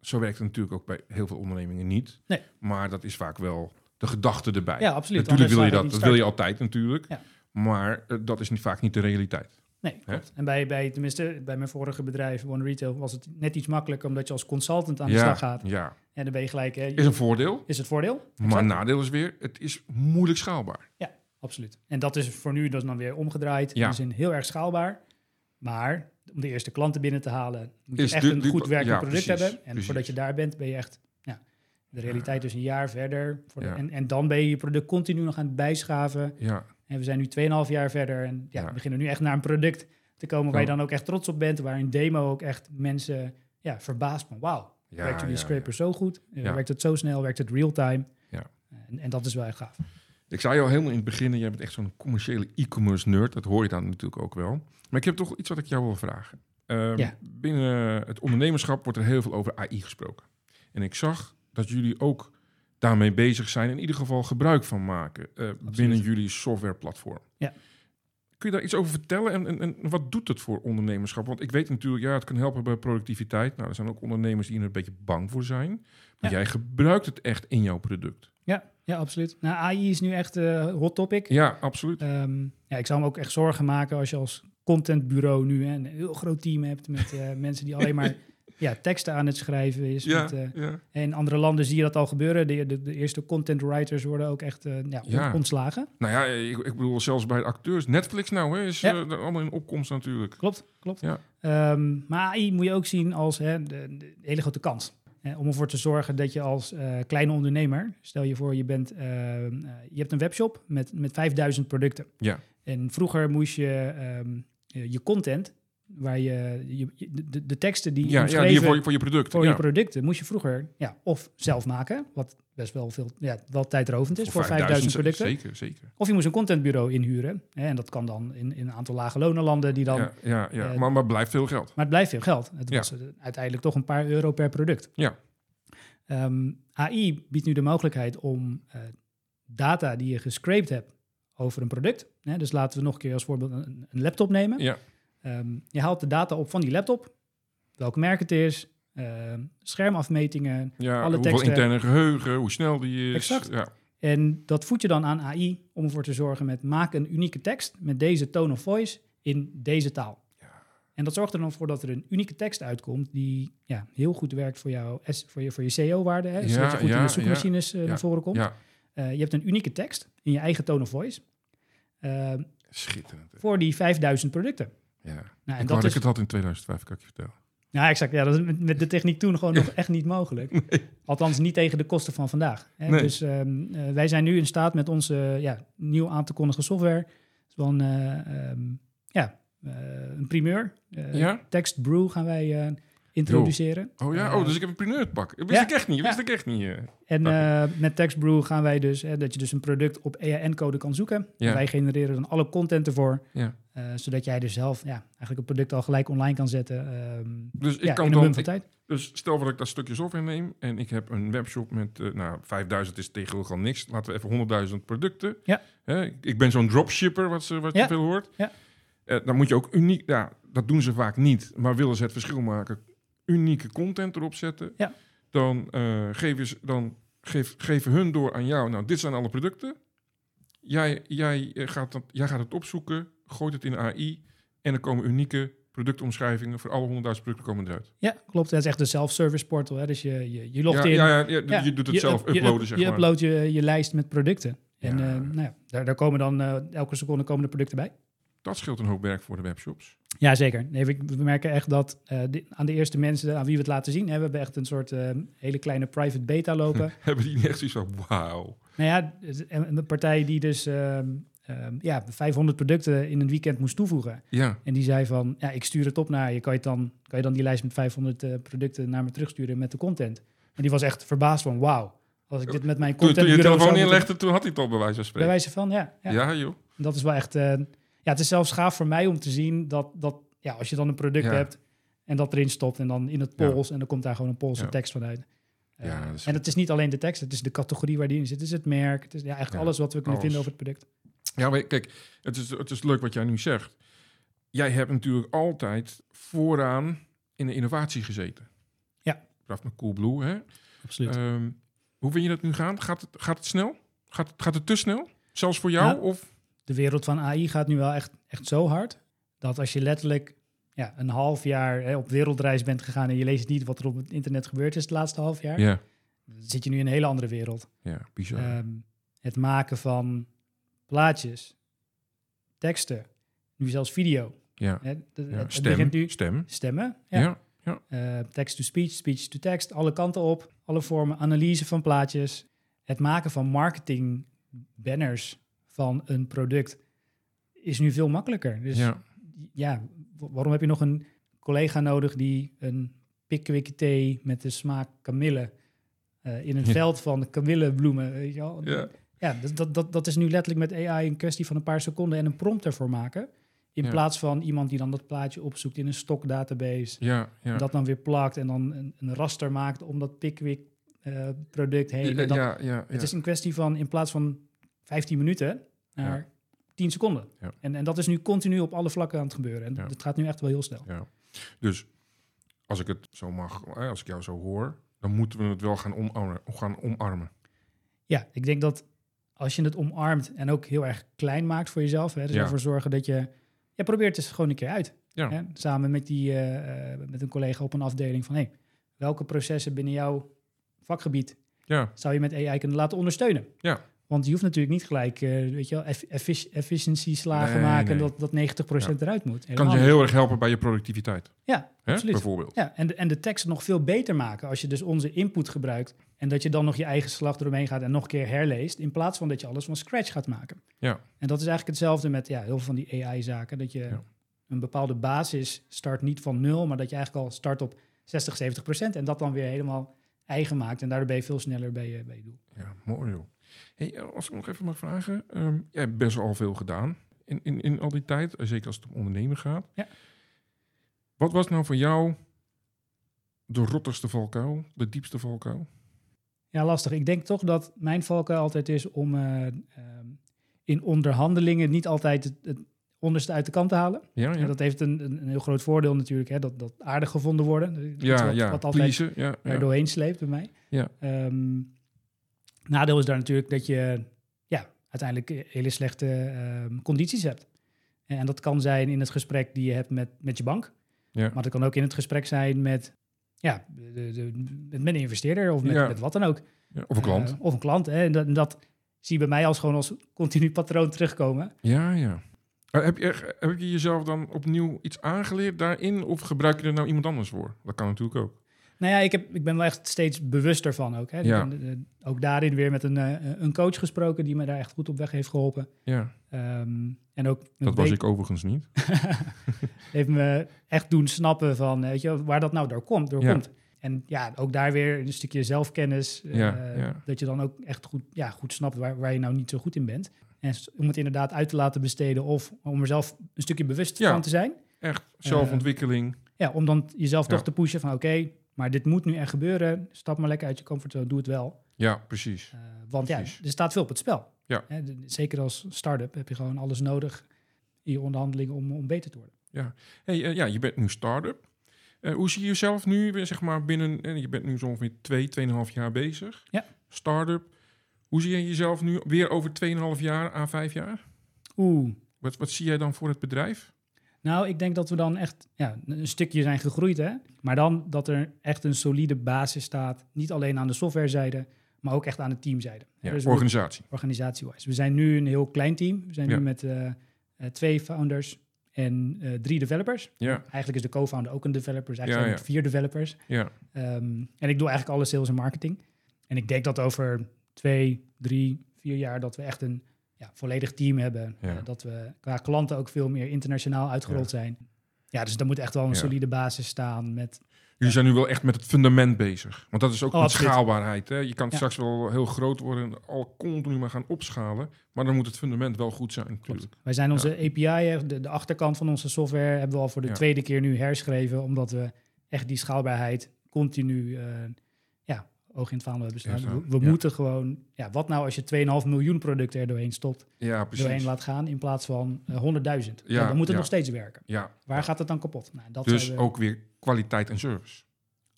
S1: Zo werkt het natuurlijk ook bij heel veel ondernemingen niet.
S2: Nee.
S1: Maar dat is vaak wel de gedachte erbij.
S2: Ja, absoluut.
S1: natuurlijk wil je dat. Dat wil je altijd natuurlijk.
S2: Ja.
S1: Maar eh, dat is niet, vaak niet de realiteit.
S2: Nee, klopt. En bij, bij, tenminste, bij mijn vorige bedrijf, One Retail, was het net iets makkelijker omdat je als consultant aan de
S1: ja,
S2: slag gaat.
S1: ja,
S2: En dan ben je gelijk, hè,
S1: is een voordeel.
S2: is het voordeel?
S1: Maar
S2: Exact.
S1: nadeel is weer, het is moeilijk schaalbaar.
S2: Absoluut. En dat is voor nu dus dan weer omgedraaid.
S1: Ja.
S2: In de zin heel erg schaalbaar. Maar om de eerste klanten binnen te halen, moet je
S1: Is
S2: echt
S1: de-
S2: een goed werkend
S1: ja,
S2: product
S1: precies,
S2: hebben. En
S1: precies.
S2: voordat je daar bent, ben je echt ja, de realiteit dus een jaar verder. Voor de-
S1: Ja.
S2: en, en dan ben je je product continu nog aan het bijschaven.
S1: Ja,
S2: En we zijn nu 2,5 jaar verder. En ja, we beginnen nu echt naar een product te komen waar je dan ook echt trots op bent. Waar een demo ook echt mensen ja, verbaast van wauw.
S1: ja,
S2: werkt jullie scraper zo goed? Eh. Werkt het zo snel? Werkt het real-time?
S1: Ja.
S2: En, en dat is wel echt gaaf.
S1: Ik zei al helemaal in het begin, jij bent echt zo'n commerciële e-commerce nerd. Dat hoor je dan natuurlijk ook wel. Maar ik heb toch iets wat ik jou wil vragen. Ehm,
S2: Ja.
S1: Binnen het ondernemerschap wordt er heel veel over AI gesproken. En ik zag dat jullie ook daarmee bezig zijn, in ieder geval gebruik van maken eh, binnen jullie softwareplatform.
S2: Ja.
S1: Kun je daar iets over vertellen en, en, en wat doet het voor ondernemerschap? Want ik weet natuurlijk, ja, het kan helpen bij productiviteit. Nou, er zijn ook ondernemers die er een beetje bang voor zijn. Maar
S2: Ja.
S1: jij gebruikt het echt in jouw product.
S2: Ja, ja absoluut. Nou, AI is nu echt een hot topic.
S1: Ja, absoluut.
S2: Ehm, ja, ik zou me ook echt zorgen maken als je als contentbureau nu hè, een heel groot team hebt met eh, mensen die alleen maar ja, teksten aan het schrijven is.
S1: Ja,
S2: Met, eh,
S1: ja.
S2: in andere landen zie je dat al gebeuren. De, de, de eerste content writers worden ook echt eh, ja,
S1: Ja.
S2: ontslagen.
S1: Nou ja, ik, ik bedoel zelfs bij de acteurs. Netflix nou, hè, is
S2: Ja.
S1: er allemaal in opkomst natuurlijk.
S2: Klopt, klopt.
S1: Ja.
S2: Ehm, maar AI moet je ook zien als hè, de, de hele grote kans. Hè, om ervoor te zorgen dat je als eh, kleine ondernemer, stel je voor je bent, ehm, eh, je hebt een webshop met, met 5000 producten.
S1: Ja.
S2: En vroeger moest je ehm, eh, je content, waar je, de, de teksten die
S1: Ja, ja
S2: omschreven
S1: die voor, je- voor je product.
S2: voor
S1: ja.
S2: je producten, moest je vroeger ja, of zelf maken, wat best wel veel, ja, wel tijdrovend is voor, 5000 producten.
S1: Zeker, zeker.
S2: Of je moest een contentbureau inhuren. Hè, en dat kan dan in, in een aantal lage lonenlanden die dan
S1: ja, ja, ja.
S2: eh,
S1: maar, maar blijft veel geld.
S2: maar het blijft veel geld. Het was uiteindelijk toch een paar euro per product.
S1: Ja.
S2: Ehm, AI biedt nu de mogelijkheid om eh, data die je gescraped hebt over een product. Hè, dus laten we nog een keer als voorbeeld een, een laptop nemen.
S1: Ja,
S2: Ehm, je haalt de data op van die laptop, welk merk het is, ehm, schermafmetingen.
S1: ja
S2: Alle
S1: hoeveel
S2: teksten-
S1: interne geheugen, hoe snel die is.
S2: Exact.
S1: Ja,
S2: En dat voed je dan aan AI om ervoor te zorgen met maak een unieke tekst met deze tone of voice in deze taal. En dat zorgt er dan voor dat er een unieke tekst uitkomt die ja, heel goed werkt voor, jou, voor je, voor je SEO-waarde. Hè?
S1: Ja,
S2: Zodat je goed
S1: ja,
S2: in de zoekmachines eh,
S1: ja,
S2: naar voren komt.
S1: ja.
S2: Eh, je hebt een unieke tekst in je eigen tone of voice eh,
S1: schitterend.
S2: voor die 5000 producten.
S1: Ja.
S2: Nou, en
S1: ik
S2: dat is,
S1: ik het had in 2005, kan ik je vertellen.
S2: ja, exact. Ja, dat is met, de techniek toen gewoon nog echt niet mogelijk. Althans, niet tegen de kosten van vandaag. Hè?
S1: Nee.
S2: Dus ehm, eh, wij zijn nu in staat met onze ja, nieuw aan te kondigen software. Van eh, ehm, ja, eh, een primeur.
S1: Ja?
S2: Text Brew gaan wij introduceren.
S1: Oh ja, oh, dus ik heb een primeur pak. Dat wist
S2: ja,
S1: ik echt niet. Wist
S2: ja.
S1: ik echt niet.
S2: En eh, met TextBrew gaan wij dus, dat je dus een product op EAN-code kan zoeken.
S1: Ja.
S2: Wij genereren dan alle content ervoor, Eh, zodat jij dus zelf ja, eigenlijk het product al gelijk online kan zetten. ehm,
S1: Dus ik
S2: ja,
S1: kan
S2: in
S1: dan, ik-. Dus stel dat ik dat stukje software neem en ik heb een webshop met, eh, nou, 5000 is tegenwoordig al niks. Laten we even 100.000 producten.
S2: Ja.
S1: Ik- ben zo'n dropshipper, wat, ze, wat
S2: Ja.
S1: je veel hoort.
S2: Ja.
S1: Eh, dan moet je ook uniek, ja, dat doen ze vaak niet, maar willen ze het verschil maken, unieke content erop zetten.
S2: Ja.
S1: Dan, geven ze, dan geef, geven hun door aan jou, nou, dit zijn alle producten. Jij, jij, gaat dat, jij gaat het opzoeken, gooit het in AI en er komen unieke productomschrijvingen voor alle 100.000 producten komen eruit.
S2: Ja, klopt. Dat is echt een self-service portal. Hè? Dus je, je, je logt
S1: ja,
S2: in.
S1: Ja, ja, ja, je doet het zelf
S2: up- je
S1: uploaden,
S2: up-
S1: zeg
S2: je
S1: maar.
S2: uploadt je, je lijst met producten. En eh, nou ja, daar, daar komen dan eh, elke seconde komen de producten bij.
S1: Dat scheelt een hoop werk voor de webshops.
S2: Ja, zeker. Nee, we, we merken echt dat eh, aan de eerste mensen aan wie we het laten zien, hè, we hebben echt een soort hele kleine private beta lopen.
S1: Hebben die echt zoiets van, wauw.
S2: nou ja, en een partij die dus ehm, ehm, ja, 500 producten in een weekend moest toevoegen.
S1: Ja,
S2: En die zei van, ja, ik stuur het op naar je. Kan je, dan, kan je dan die lijst met 500 eh, producten naar me terugsturen met de content? En die was echt verbaasd van, wauw. Als ik dit met mijn
S1: toen, toen je telefoon inlegde, toen had hij het al bij wijze van
S2: Bij
S1: spreken.
S2: wijze van, ja. ja.
S1: Ja, joh.
S2: Dat is wel echt... eh, ja, het is zelfs gaaf voor mij om te zien dat, dat ja, als je dan een product
S1: Ja.
S2: hebt en dat erin stopt en dan in het
S1: Ja.
S2: Pools en dan komt daar gewoon een Poolse
S1: Ja.
S2: tekst vanuit. Eh,
S1: dat is-
S2: En het is niet alleen de tekst, het is de categorie waar die in zit. Het is het merk, het is ja, eigenlijk alles wat we kunnen vinden over het product.
S1: Ja, maar kijk, het is, het is leuk wat jij nu zegt. Jij hebt natuurlijk altijd vooraan in de innovatie gezeten.
S2: Ja.
S1: Vanaf met Coolblue, hè?
S2: Absoluut.
S1: Ehm, hoe vind je dat nu gaan? Gaat het, gaat het snel? Gaat, het- gaat het te snel? Zelfs voor jou? Of?
S2: de wereld van AI gaat nu wel echt, echt zo hard dat als je letterlijk ja, een half jaar hè, op wereldreis bent gegaan en je leest niet wat er op het internet gebeurd is het laatste half jaar,
S1: Ja,
S2: dan zit je nu in een hele andere wereld.
S1: ja bizar.
S2: Ehm, het maken van plaatjes, teksten, nu zelfs video.
S1: ja.
S2: Hè, de-
S1: ja.
S2: het- het
S1: Stem,
S2: begint nu
S1: stem.
S2: stemmen,
S1: Ja.
S2: ja.
S1: Ja.
S2: Eh, text-to-speech, speech-to-text, alle kanten op, alle vormen, analyse van plaatjes, het maken van marketing banners van een product is nu veel makkelijker. Dus
S1: ja.
S2: ja, wa- waarom heb je nog een collega nodig die een pickwick thee met de smaak kamille eh, in een
S1: Ja.
S2: veld van kamillebloemen, weet je wel?
S1: Ja.
S2: Ja, dat, dat, dat, is nu letterlijk met AI een kwestie van een paar seconden en een prompt ervoor maken. In
S1: Ja.
S2: plaats van iemand die dan dat plaatje opzoekt in een stokdatabase,
S1: Ja, ja.
S2: dat dan weer plakt en dan een, een raster maakt om dat pickwick eh, product heen.
S1: ja, ja, ja,
S2: Het is een kwestie van in plaats van 15 minuten naar
S1: Ja.
S2: 10 seconden. En, en dat is nu continu op alle vlakken aan het gebeuren. En het gaat nu echt wel heel snel.
S1: Ja. Dus als ik het zo mag, hè, als ik jou zo hoor, dan moeten we het wel gaan omarmen. Gaan omarmen.
S2: Ja, ik denk dat als je het omarmt en ook heel erg klein maakt voor jezelf, hè, dus
S1: Ja.
S2: ervoor zorgen dat je, ja, probeer het eens gewoon een keer uit.
S1: Ja.
S2: Hè, samen met, die, eh, eh, met een collega op een afdeling van, hey, welke processen binnen jouw vakgebied
S1: Ja,
S2: zou je met AI kunnen laten ondersteunen?
S1: Ja.
S2: Want je hoeft natuurlijk niet gelijk, eh, weet je wel, eff effic- efficiency-slagen
S1: Nee,
S2: maken
S1: nee.
S2: dat, dat 90% eruit moet.
S1: kan
S2: Helemaal
S1: je
S2: niet.
S1: heel erg helpen bij je productiviteit.
S2: Ja,
S1: Hè?
S2: absoluut.
S1: Bijvoorbeeld.
S2: Ja, en de, en de tekst nog veel beter maken als je dus onze input gebruikt en dat je dan nog je eigen slag eromheen gaat en nog een keer herleest, in plaats van dat je alles van scratch gaat maken.
S1: Ja.
S2: En dat is eigenlijk hetzelfde met ja, heel veel van die AI-zaken, dat je
S1: Ja.
S2: een bepaalde basis start niet van nul, maar dat je eigenlijk al start op 60, 70 procent en dat dan weer helemaal eigen maakt en daardoor ben je veel sneller bij je, bij je doel.
S1: Ja, mooi joh. Hey, als ik nog even mag vragen. ehm, jij hebt best wel al veel gedaan in, in, in al die tijd. eh, Zeker als het om ondernemen gaat.
S2: Ja.
S1: Wat was nou voor jou de rottigste valkuil? De diepste valkuil?
S2: Ja, lastig. Ik denk toch dat mijn valkuil altijd is om eh, ehm, in onderhandelingen niet altijd het, het onderste uit de kant te halen.
S1: Ja,
S2: Ja,
S1: ja.
S2: dat heeft een, een, heel groot voordeel natuurlijk, hè, dat, dat aardig gevonden worden.
S1: Ja,
S2: wat,
S1: ja.
S2: wat altijd
S1: Pleasen, ja,
S2: er doorheen sleept bij mij.
S1: Ja.
S2: Ehm, nadeel is daar natuurlijk dat je ja, uiteindelijk eh, hele slechte ehm, condities hebt. En dat kan zijn in het gesprek die je hebt met, met je bank.
S1: Ja.
S2: Maar dat kan ook in het gesprek zijn met, ja, de, de, met, een investeerder of met,
S1: Ja.
S2: met wat dan ook.
S1: Ja, Of een klant.
S2: Eh, of een klant. Hè. En dat, en dat zie je bij mij als gewoon als continu patroon terugkomen.
S1: Ja, ja. Eh, Heb je, heb je jezelf dan opnieuw iets aangeleerd daarin? Of gebruik je er nou iemand anders voor? Dat kan natuurlijk ook.
S2: Nou ja, ik, heb, ik ben wel echt steeds bewuster van ook. Hè.
S1: Ja.
S2: Ik ben, eh, ook daarin weer met een, eh, een coach gesproken die me daar echt goed op weg heeft geholpen.
S1: Ja,
S2: Ehm, en ook
S1: dat was ik overigens niet.
S2: heeft me echt doen snappen van weet je, waar dat nou door komt. Door
S1: Ja.
S2: komt. En ja, ook daar weer een stukje zelfkennis. eh,
S1: ja.
S2: Dat je dan ook echt goed, ja, goed snapt waar, waar je nou niet zo goed in bent. En om het inderdaad uit te laten besteden of om er zelf een stukje bewust van te zijn.
S1: Echt zelfontwikkeling.
S2: Ja, om dan jezelf toch te pushen van oké, maar dit moet nu echt gebeuren. Stap maar lekker uit je comfortzone, doe het wel.
S1: Ja, precies.
S2: Eh, want ja, er staat veel op het spel.
S1: Ja.
S2: Hè, de- zeker als start-up heb je gewoon alles nodig in je onderhandelingen om, om beter te worden.
S1: Hey, eh, ja, je bent nu start-up. Eh, hoe zie je jezelf nu, zeg maar, binnen... je bent nu zo ongeveer twee, tweeënhalf jaar bezig.
S2: Ja.
S1: Start-up. Hoe zie je jezelf nu weer over 2,5 jaar à 5 jaar?
S2: Oeh,
S1: Wat, wat zie jij dan voor het bedrijf?
S2: Nou, ik denk dat we dan echt ja, een stukje zijn gegroeid, hè? Maar dan dat er echt een solide basis staat. Niet alleen aan de softwarezijde, maar ook echt aan de teamzijde.
S1: Ja,
S2: Dus
S1: organisatie.
S2: Organisatie-wise. We zijn nu een heel klein team. We zijn
S1: Ja.
S2: nu met eh, eh, twee founders en eh, drie developers.
S1: Ja,
S2: Eigenlijk is de co-founder ook een developer. Dus eigenlijk zijn vier developers.
S1: ja,
S2: Ehm, en ik doe eigenlijk alle sales en marketing. En ik denk dat over twee, drie, vier jaar dat we echt een ja, volledig team hebben.
S1: Ja.
S2: Eh, dat we qua klanten ook veel meer internationaal uitgerold zijn. Ja, dus daar moet echt wel een solide basis staan met...
S1: Jullie zijn nu wel echt met het fundament bezig. Want dat is ook
S2: Oh,
S1: schaalbaarheid. Hè? Je kan straks wel heel groot worden en al continu maar gaan opschalen. Maar dan moet het fundament wel goed zijn natuurlijk.
S2: Wij zijn onze API, de, de achterkant van onze software, hebben we al voor de tweede keer nu herschreven. Omdat we echt die schaalbaarheid continu eh, oog in het vaandel hebben staan.
S1: Ja,
S2: we we moeten gewoon, ja, wat nou als je 2,5 miljoen producten er doorheen stopt,
S1: Ja,
S2: doorheen laat gaan in plaats van eh, 100.000.
S1: Ja,
S2: Ja, dan moet het nog steeds werken.
S1: Ja,
S2: Waar gaat het dan kapot? Nou, dat
S1: dus
S2: we-
S1: ook weer kwaliteit en service.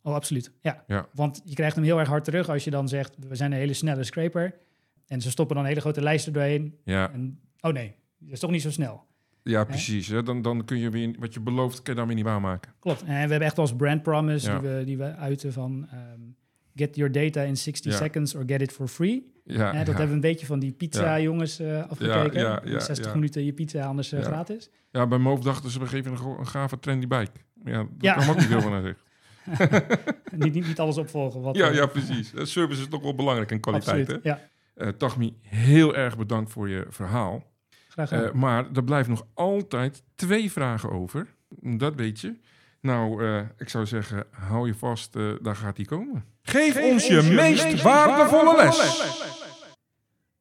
S2: Oh, absoluut. Ja.
S1: Ja.
S2: Want je krijgt hem heel erg hard terug als je dan zegt, we zijn een hele snelle scraper. En ze stoppen dan een hele grote lijst er doorheen.
S1: Ja,
S2: En, oh nee, dat is toch niet zo snel.
S1: ja precies. hè. Dan, dan kun je weer wat je belooft, kun je dan weer niet waarmaken.
S2: Klopt. En we hebben echt als brand promise
S1: Ja.
S2: die, we, die we uiten van... ehm, get your data in 60
S1: Ja.
S2: seconds or get it for free.
S1: Ja,
S2: dat hebben we een beetje van die pizza-jongens eh, afgekeken.
S1: Ja, ja, ja,
S2: 60
S1: ja.
S2: minuten je pizza, anders eh, gratis.
S1: ja, bij Moof dachten ze, we geven een, een gave trendy bike. Ja, daar
S2: Ja.
S1: kwam ook niet veel van naar zich.
S2: niet, niet, niet alles opvolgen. Wat,
S1: Ja,
S2: eh,
S1: ja, precies. Service is toch wel belangrijk en kwaliteit.
S2: absoluut.
S1: Hè?
S2: Ja,
S1: Eh, Tagmi, heel erg bedankt voor je verhaal.
S2: graag gedaan.
S1: Maar er blijft nog altijd twee vragen over. Dat weet je. Nou, eh, ik zou zeggen, hou je vast, eh, daar gaat hij komen. Geef, ons je, meest, waardevolle les.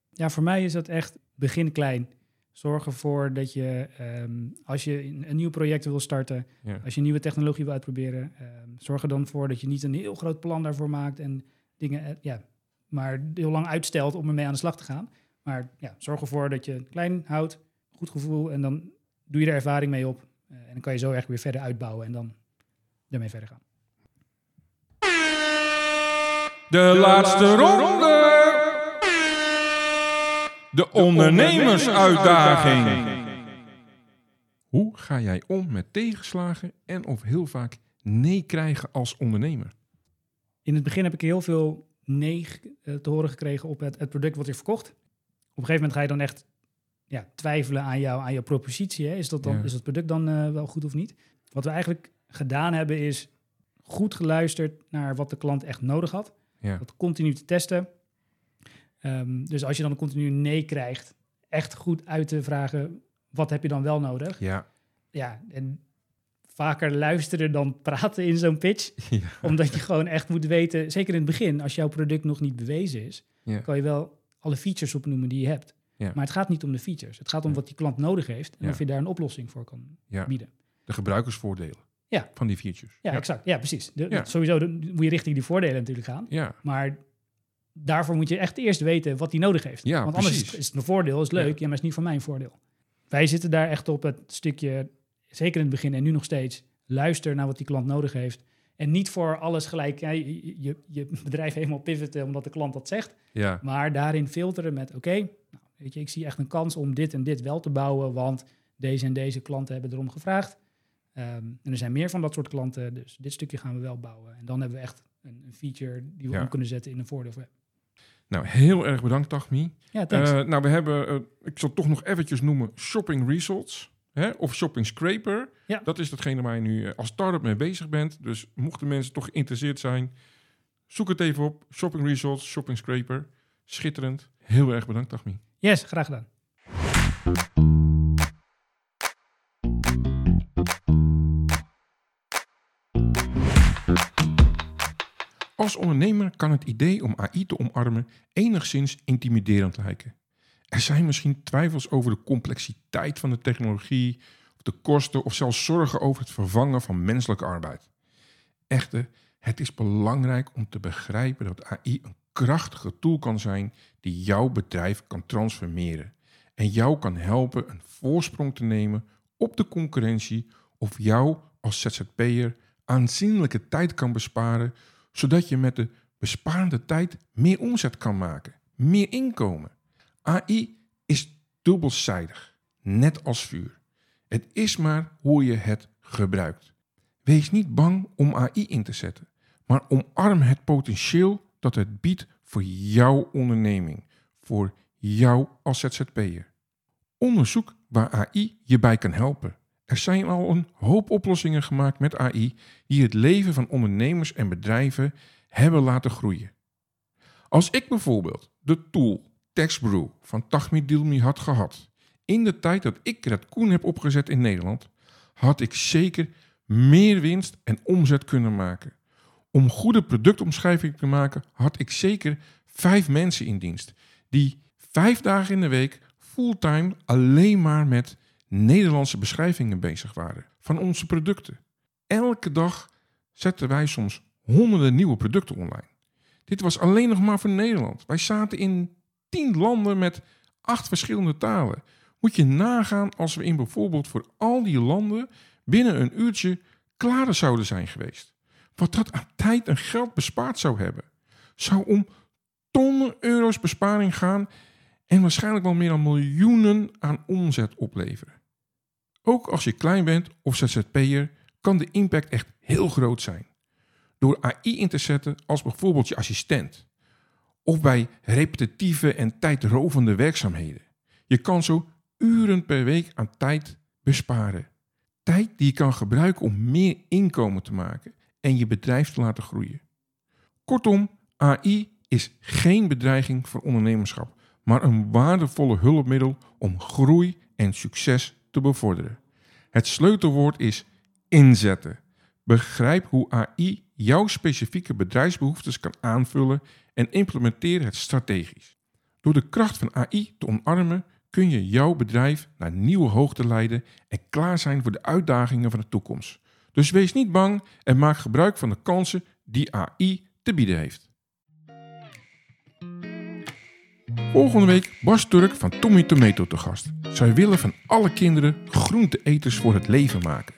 S2: Ja, voor mij is dat echt begin klein. Zorg ervoor dat je, ehm, als je een, een nieuw project wil starten,
S1: Ja.
S2: als je nieuwe technologie wil uitproberen, ehm, zorg er dan voor dat je niet een heel groot plan daarvoor maakt en dingen, eh, ja, maar heel lang uitstelt om ermee aan de slag te gaan. Maar ja, zorg ervoor dat je het klein houdt, goed gevoel en dan doe je er ervaring mee op. Eh, en dan kan je zo echt weer verder uitbouwen en dan ermee verder gaan.
S1: De laatste ronde. De ondernemersuitdaging. Hoe ga jij om met tegenslagen en of heel vaak nee krijgen als ondernemer?
S2: In het begin heb ik heel veel nee eh, te horen gekregen op het, het product wat ik verkocht. Op een gegeven moment ga je dan echt ja, twijfelen aan, jou, aan jouw propositie. Hè? Is, dat dan,
S1: Ja.
S2: is dat product dan eh, wel goed of niet? Wat we eigenlijk gedaan hebben is goed geluisterd naar wat de klant echt nodig had.
S1: Ja.
S2: Dat continu te testen. Ehm, dus als je dan continu een nee krijgt, echt goed uit te vragen, wat heb je dan wel nodig?
S1: Ja.
S2: Ja, en vaker luisteren dan praten in zo'n pitch
S1: Ja.
S2: omdat je gewoon echt moet weten, zeker in het begin, als jouw product nog niet bewezen is,
S1: Ja.
S2: kan je wel alle features opnoemen die je hebt.
S1: Ja.
S2: Maar het gaat niet om de features. Het gaat om
S1: Ja.
S2: wat die klant nodig heeft en
S1: Ja.
S2: of je daar een oplossing voor kan bieden.
S1: De gebruikersvoordelen
S2: Ja.
S1: van die features.
S2: Ja, exact. Ja, precies. De. Sowieso de- moet je richting die voordelen natuurlijk gaan.
S1: Ja.
S2: Maar daarvoor moet je echt eerst weten wat die nodig heeft.
S1: Ja,
S2: Want anders
S1: precies.
S2: is het een voordeel, is leuk,
S1: Ja.
S2: maar het is niet voor mijn voordeel. Wij zitten daar echt op het stukje, zeker in het begin en nu nog steeds, luister naar wat die klant nodig heeft. En niet voor alles gelijk ja, je, je, je bedrijf helemaal pivoten omdat de klant dat zegt.
S1: Ja.
S2: Maar daarin filteren met, oké, weet je, ik zie echt een kans om dit en dit wel te bouwen, want deze en deze klanten hebben erom gevraagd. Ehm, en er zijn meer van dat soort klanten, dus dit stukje gaan we wel bouwen. En dan hebben we echt een, een feature die we
S1: Ja.
S2: om kunnen zetten in een voordeel voor
S1: Nou, heel erg bedankt, Tagmi.
S2: Ja, thanks.
S1: Eh, nou, we hebben, eh, ik zal toch nog eventjes noemen, Shopping Results. Hè, of Shopping Scraper.
S2: Ja.
S1: Dat is datgene waar je nu eh, als start-up mee bezig bent. Dus mochten mensen toch geïnteresseerd zijn, zoek het even op. Shopping Results, Shopping Scraper. Schitterend. Heel erg bedankt, Tagmi.
S2: Yes, graag gedaan.
S1: Als ondernemer kan het idee om AI te omarmen enigszins intimiderend lijken. Er zijn misschien twijfels over de complexiteit van de technologie, de kosten of zelfs zorgen over het vervangen van menselijke arbeid. Echter, het is belangrijk om te begrijpen dat AI een krachtige tool kan zijn die jouw bedrijf kan transformeren en jou kan helpen een voorsprong te nemen op de concurrentie of jou als ZZP'er aanzienlijke tijd kan besparen zodat je met de bespaarde tijd meer omzet kan maken, meer inkomen. AI is dubbelzijdig, net als vuur. Het is maar hoe je het gebruikt. Wees niet bang om AI in te zetten, maar omarm het potentieel dat het biedt voor jouw onderneming, voor jou als ZZP'er. Onderzoek waar AI je bij kan helpen. Er zijn al een hoop oplossingen gemaakt met AI die het leven van ondernemers en bedrijven hebben laten groeien. Als ik bijvoorbeeld de tool TextBrew van Tagmi Dilmi had gehad in de tijd dat ik Red Koen heb opgezet in Nederland, had ik zeker meer winst en omzet kunnen maken. Om goede productomschrijving te maken had ik zeker vijf mensen in dienst die vijf dagen in de week fulltime alleen maar met Nederlandse beschrijvingen bezig waren van onze producten. Elke dag zetten wij soms honderden nieuwe producten online. Dit was alleen nog maar voor Nederland. Wij zaten in tien landen met acht verschillende talen. Moet je nagaan als we in bijvoorbeeld voor al die landen binnen een uurtje klaar zouden zijn geweest. Wat dat aan tijd en geld bespaard zou hebben. Zou om tonnen euro's besparing gaan en waarschijnlijk wel meer dan miljoenen aan omzet opleveren. Ook als je klein bent of ZZP'er kan de impact echt heel groot zijn. Door AI in te zetten als bijvoorbeeld je assistent. Of bij repetitieve en tijdrovende werkzaamheden. Je kan zo uren per week aan tijd besparen. Tijd die je kan gebruiken om meer inkomen te maken en je bedrijf te laten groeien. Kortom, AI is geen bedreiging voor ondernemerschap, maar een waardevolle hulpmiddel om groei en succes te bevorderen. Het sleutelwoord is inzetten. Begrijp hoe AI jouw specifieke bedrijfsbehoeftes kan aanvullen en implementeer het strategisch. Door de kracht van AI te omarmen kun je jouw bedrijf naar nieuwe hoogte leiden en klaar zijn voor de uitdagingen van de toekomst. Dus wees niet bang en maak gebruik van de kansen die AI te bieden heeft. Volgende week Bas Turk van Tommy Tomato te gast. Zij willen van alle kinderen groenteeters voor het leven maken.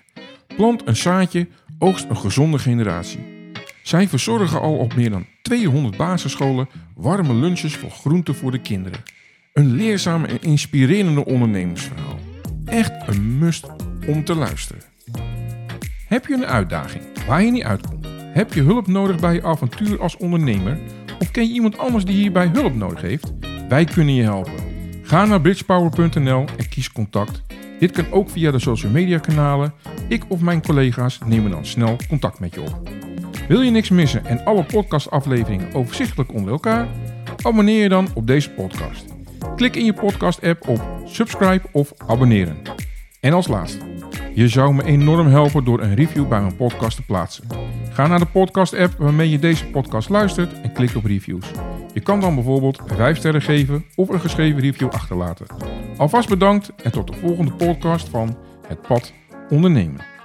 S1: Plant een zaadje, oogst een gezonde generatie. Zij verzorgen al op meer dan 200 basisscholen warme lunches voor groenten voor de kinderen. Een leerzame en inspirerende ondernemersverhaal. Echt een must om te luisteren. Heb je een uitdaging waar je niet uitkomt? Heb je hulp nodig bij je avontuur als ondernemer? Of ken je iemand anders die hierbij hulp nodig heeft? Wij kunnen je helpen. Ga naar bridgepower.nl en kies contact. Dit kan ook via de social media kanalen. Ik of mijn collega's nemen dan snel contact met je op. Wil je niks missen en alle podcastafleveringen overzichtelijk onder elkaar? Abonneer je dan op deze podcast. Klik in je podcast-app op subscribe of abonneren. En als laatste, je zou me enorm helpen door een review bij mijn podcast te plaatsen. Ga naar de podcast-app waarmee je deze podcast luistert en klik op reviews. Je kan dan bijvoorbeeld 5 sterren geven of een geschreven review achterlaten. Alvast bedankt en tot de volgende podcast van Het Pad Ondernemen.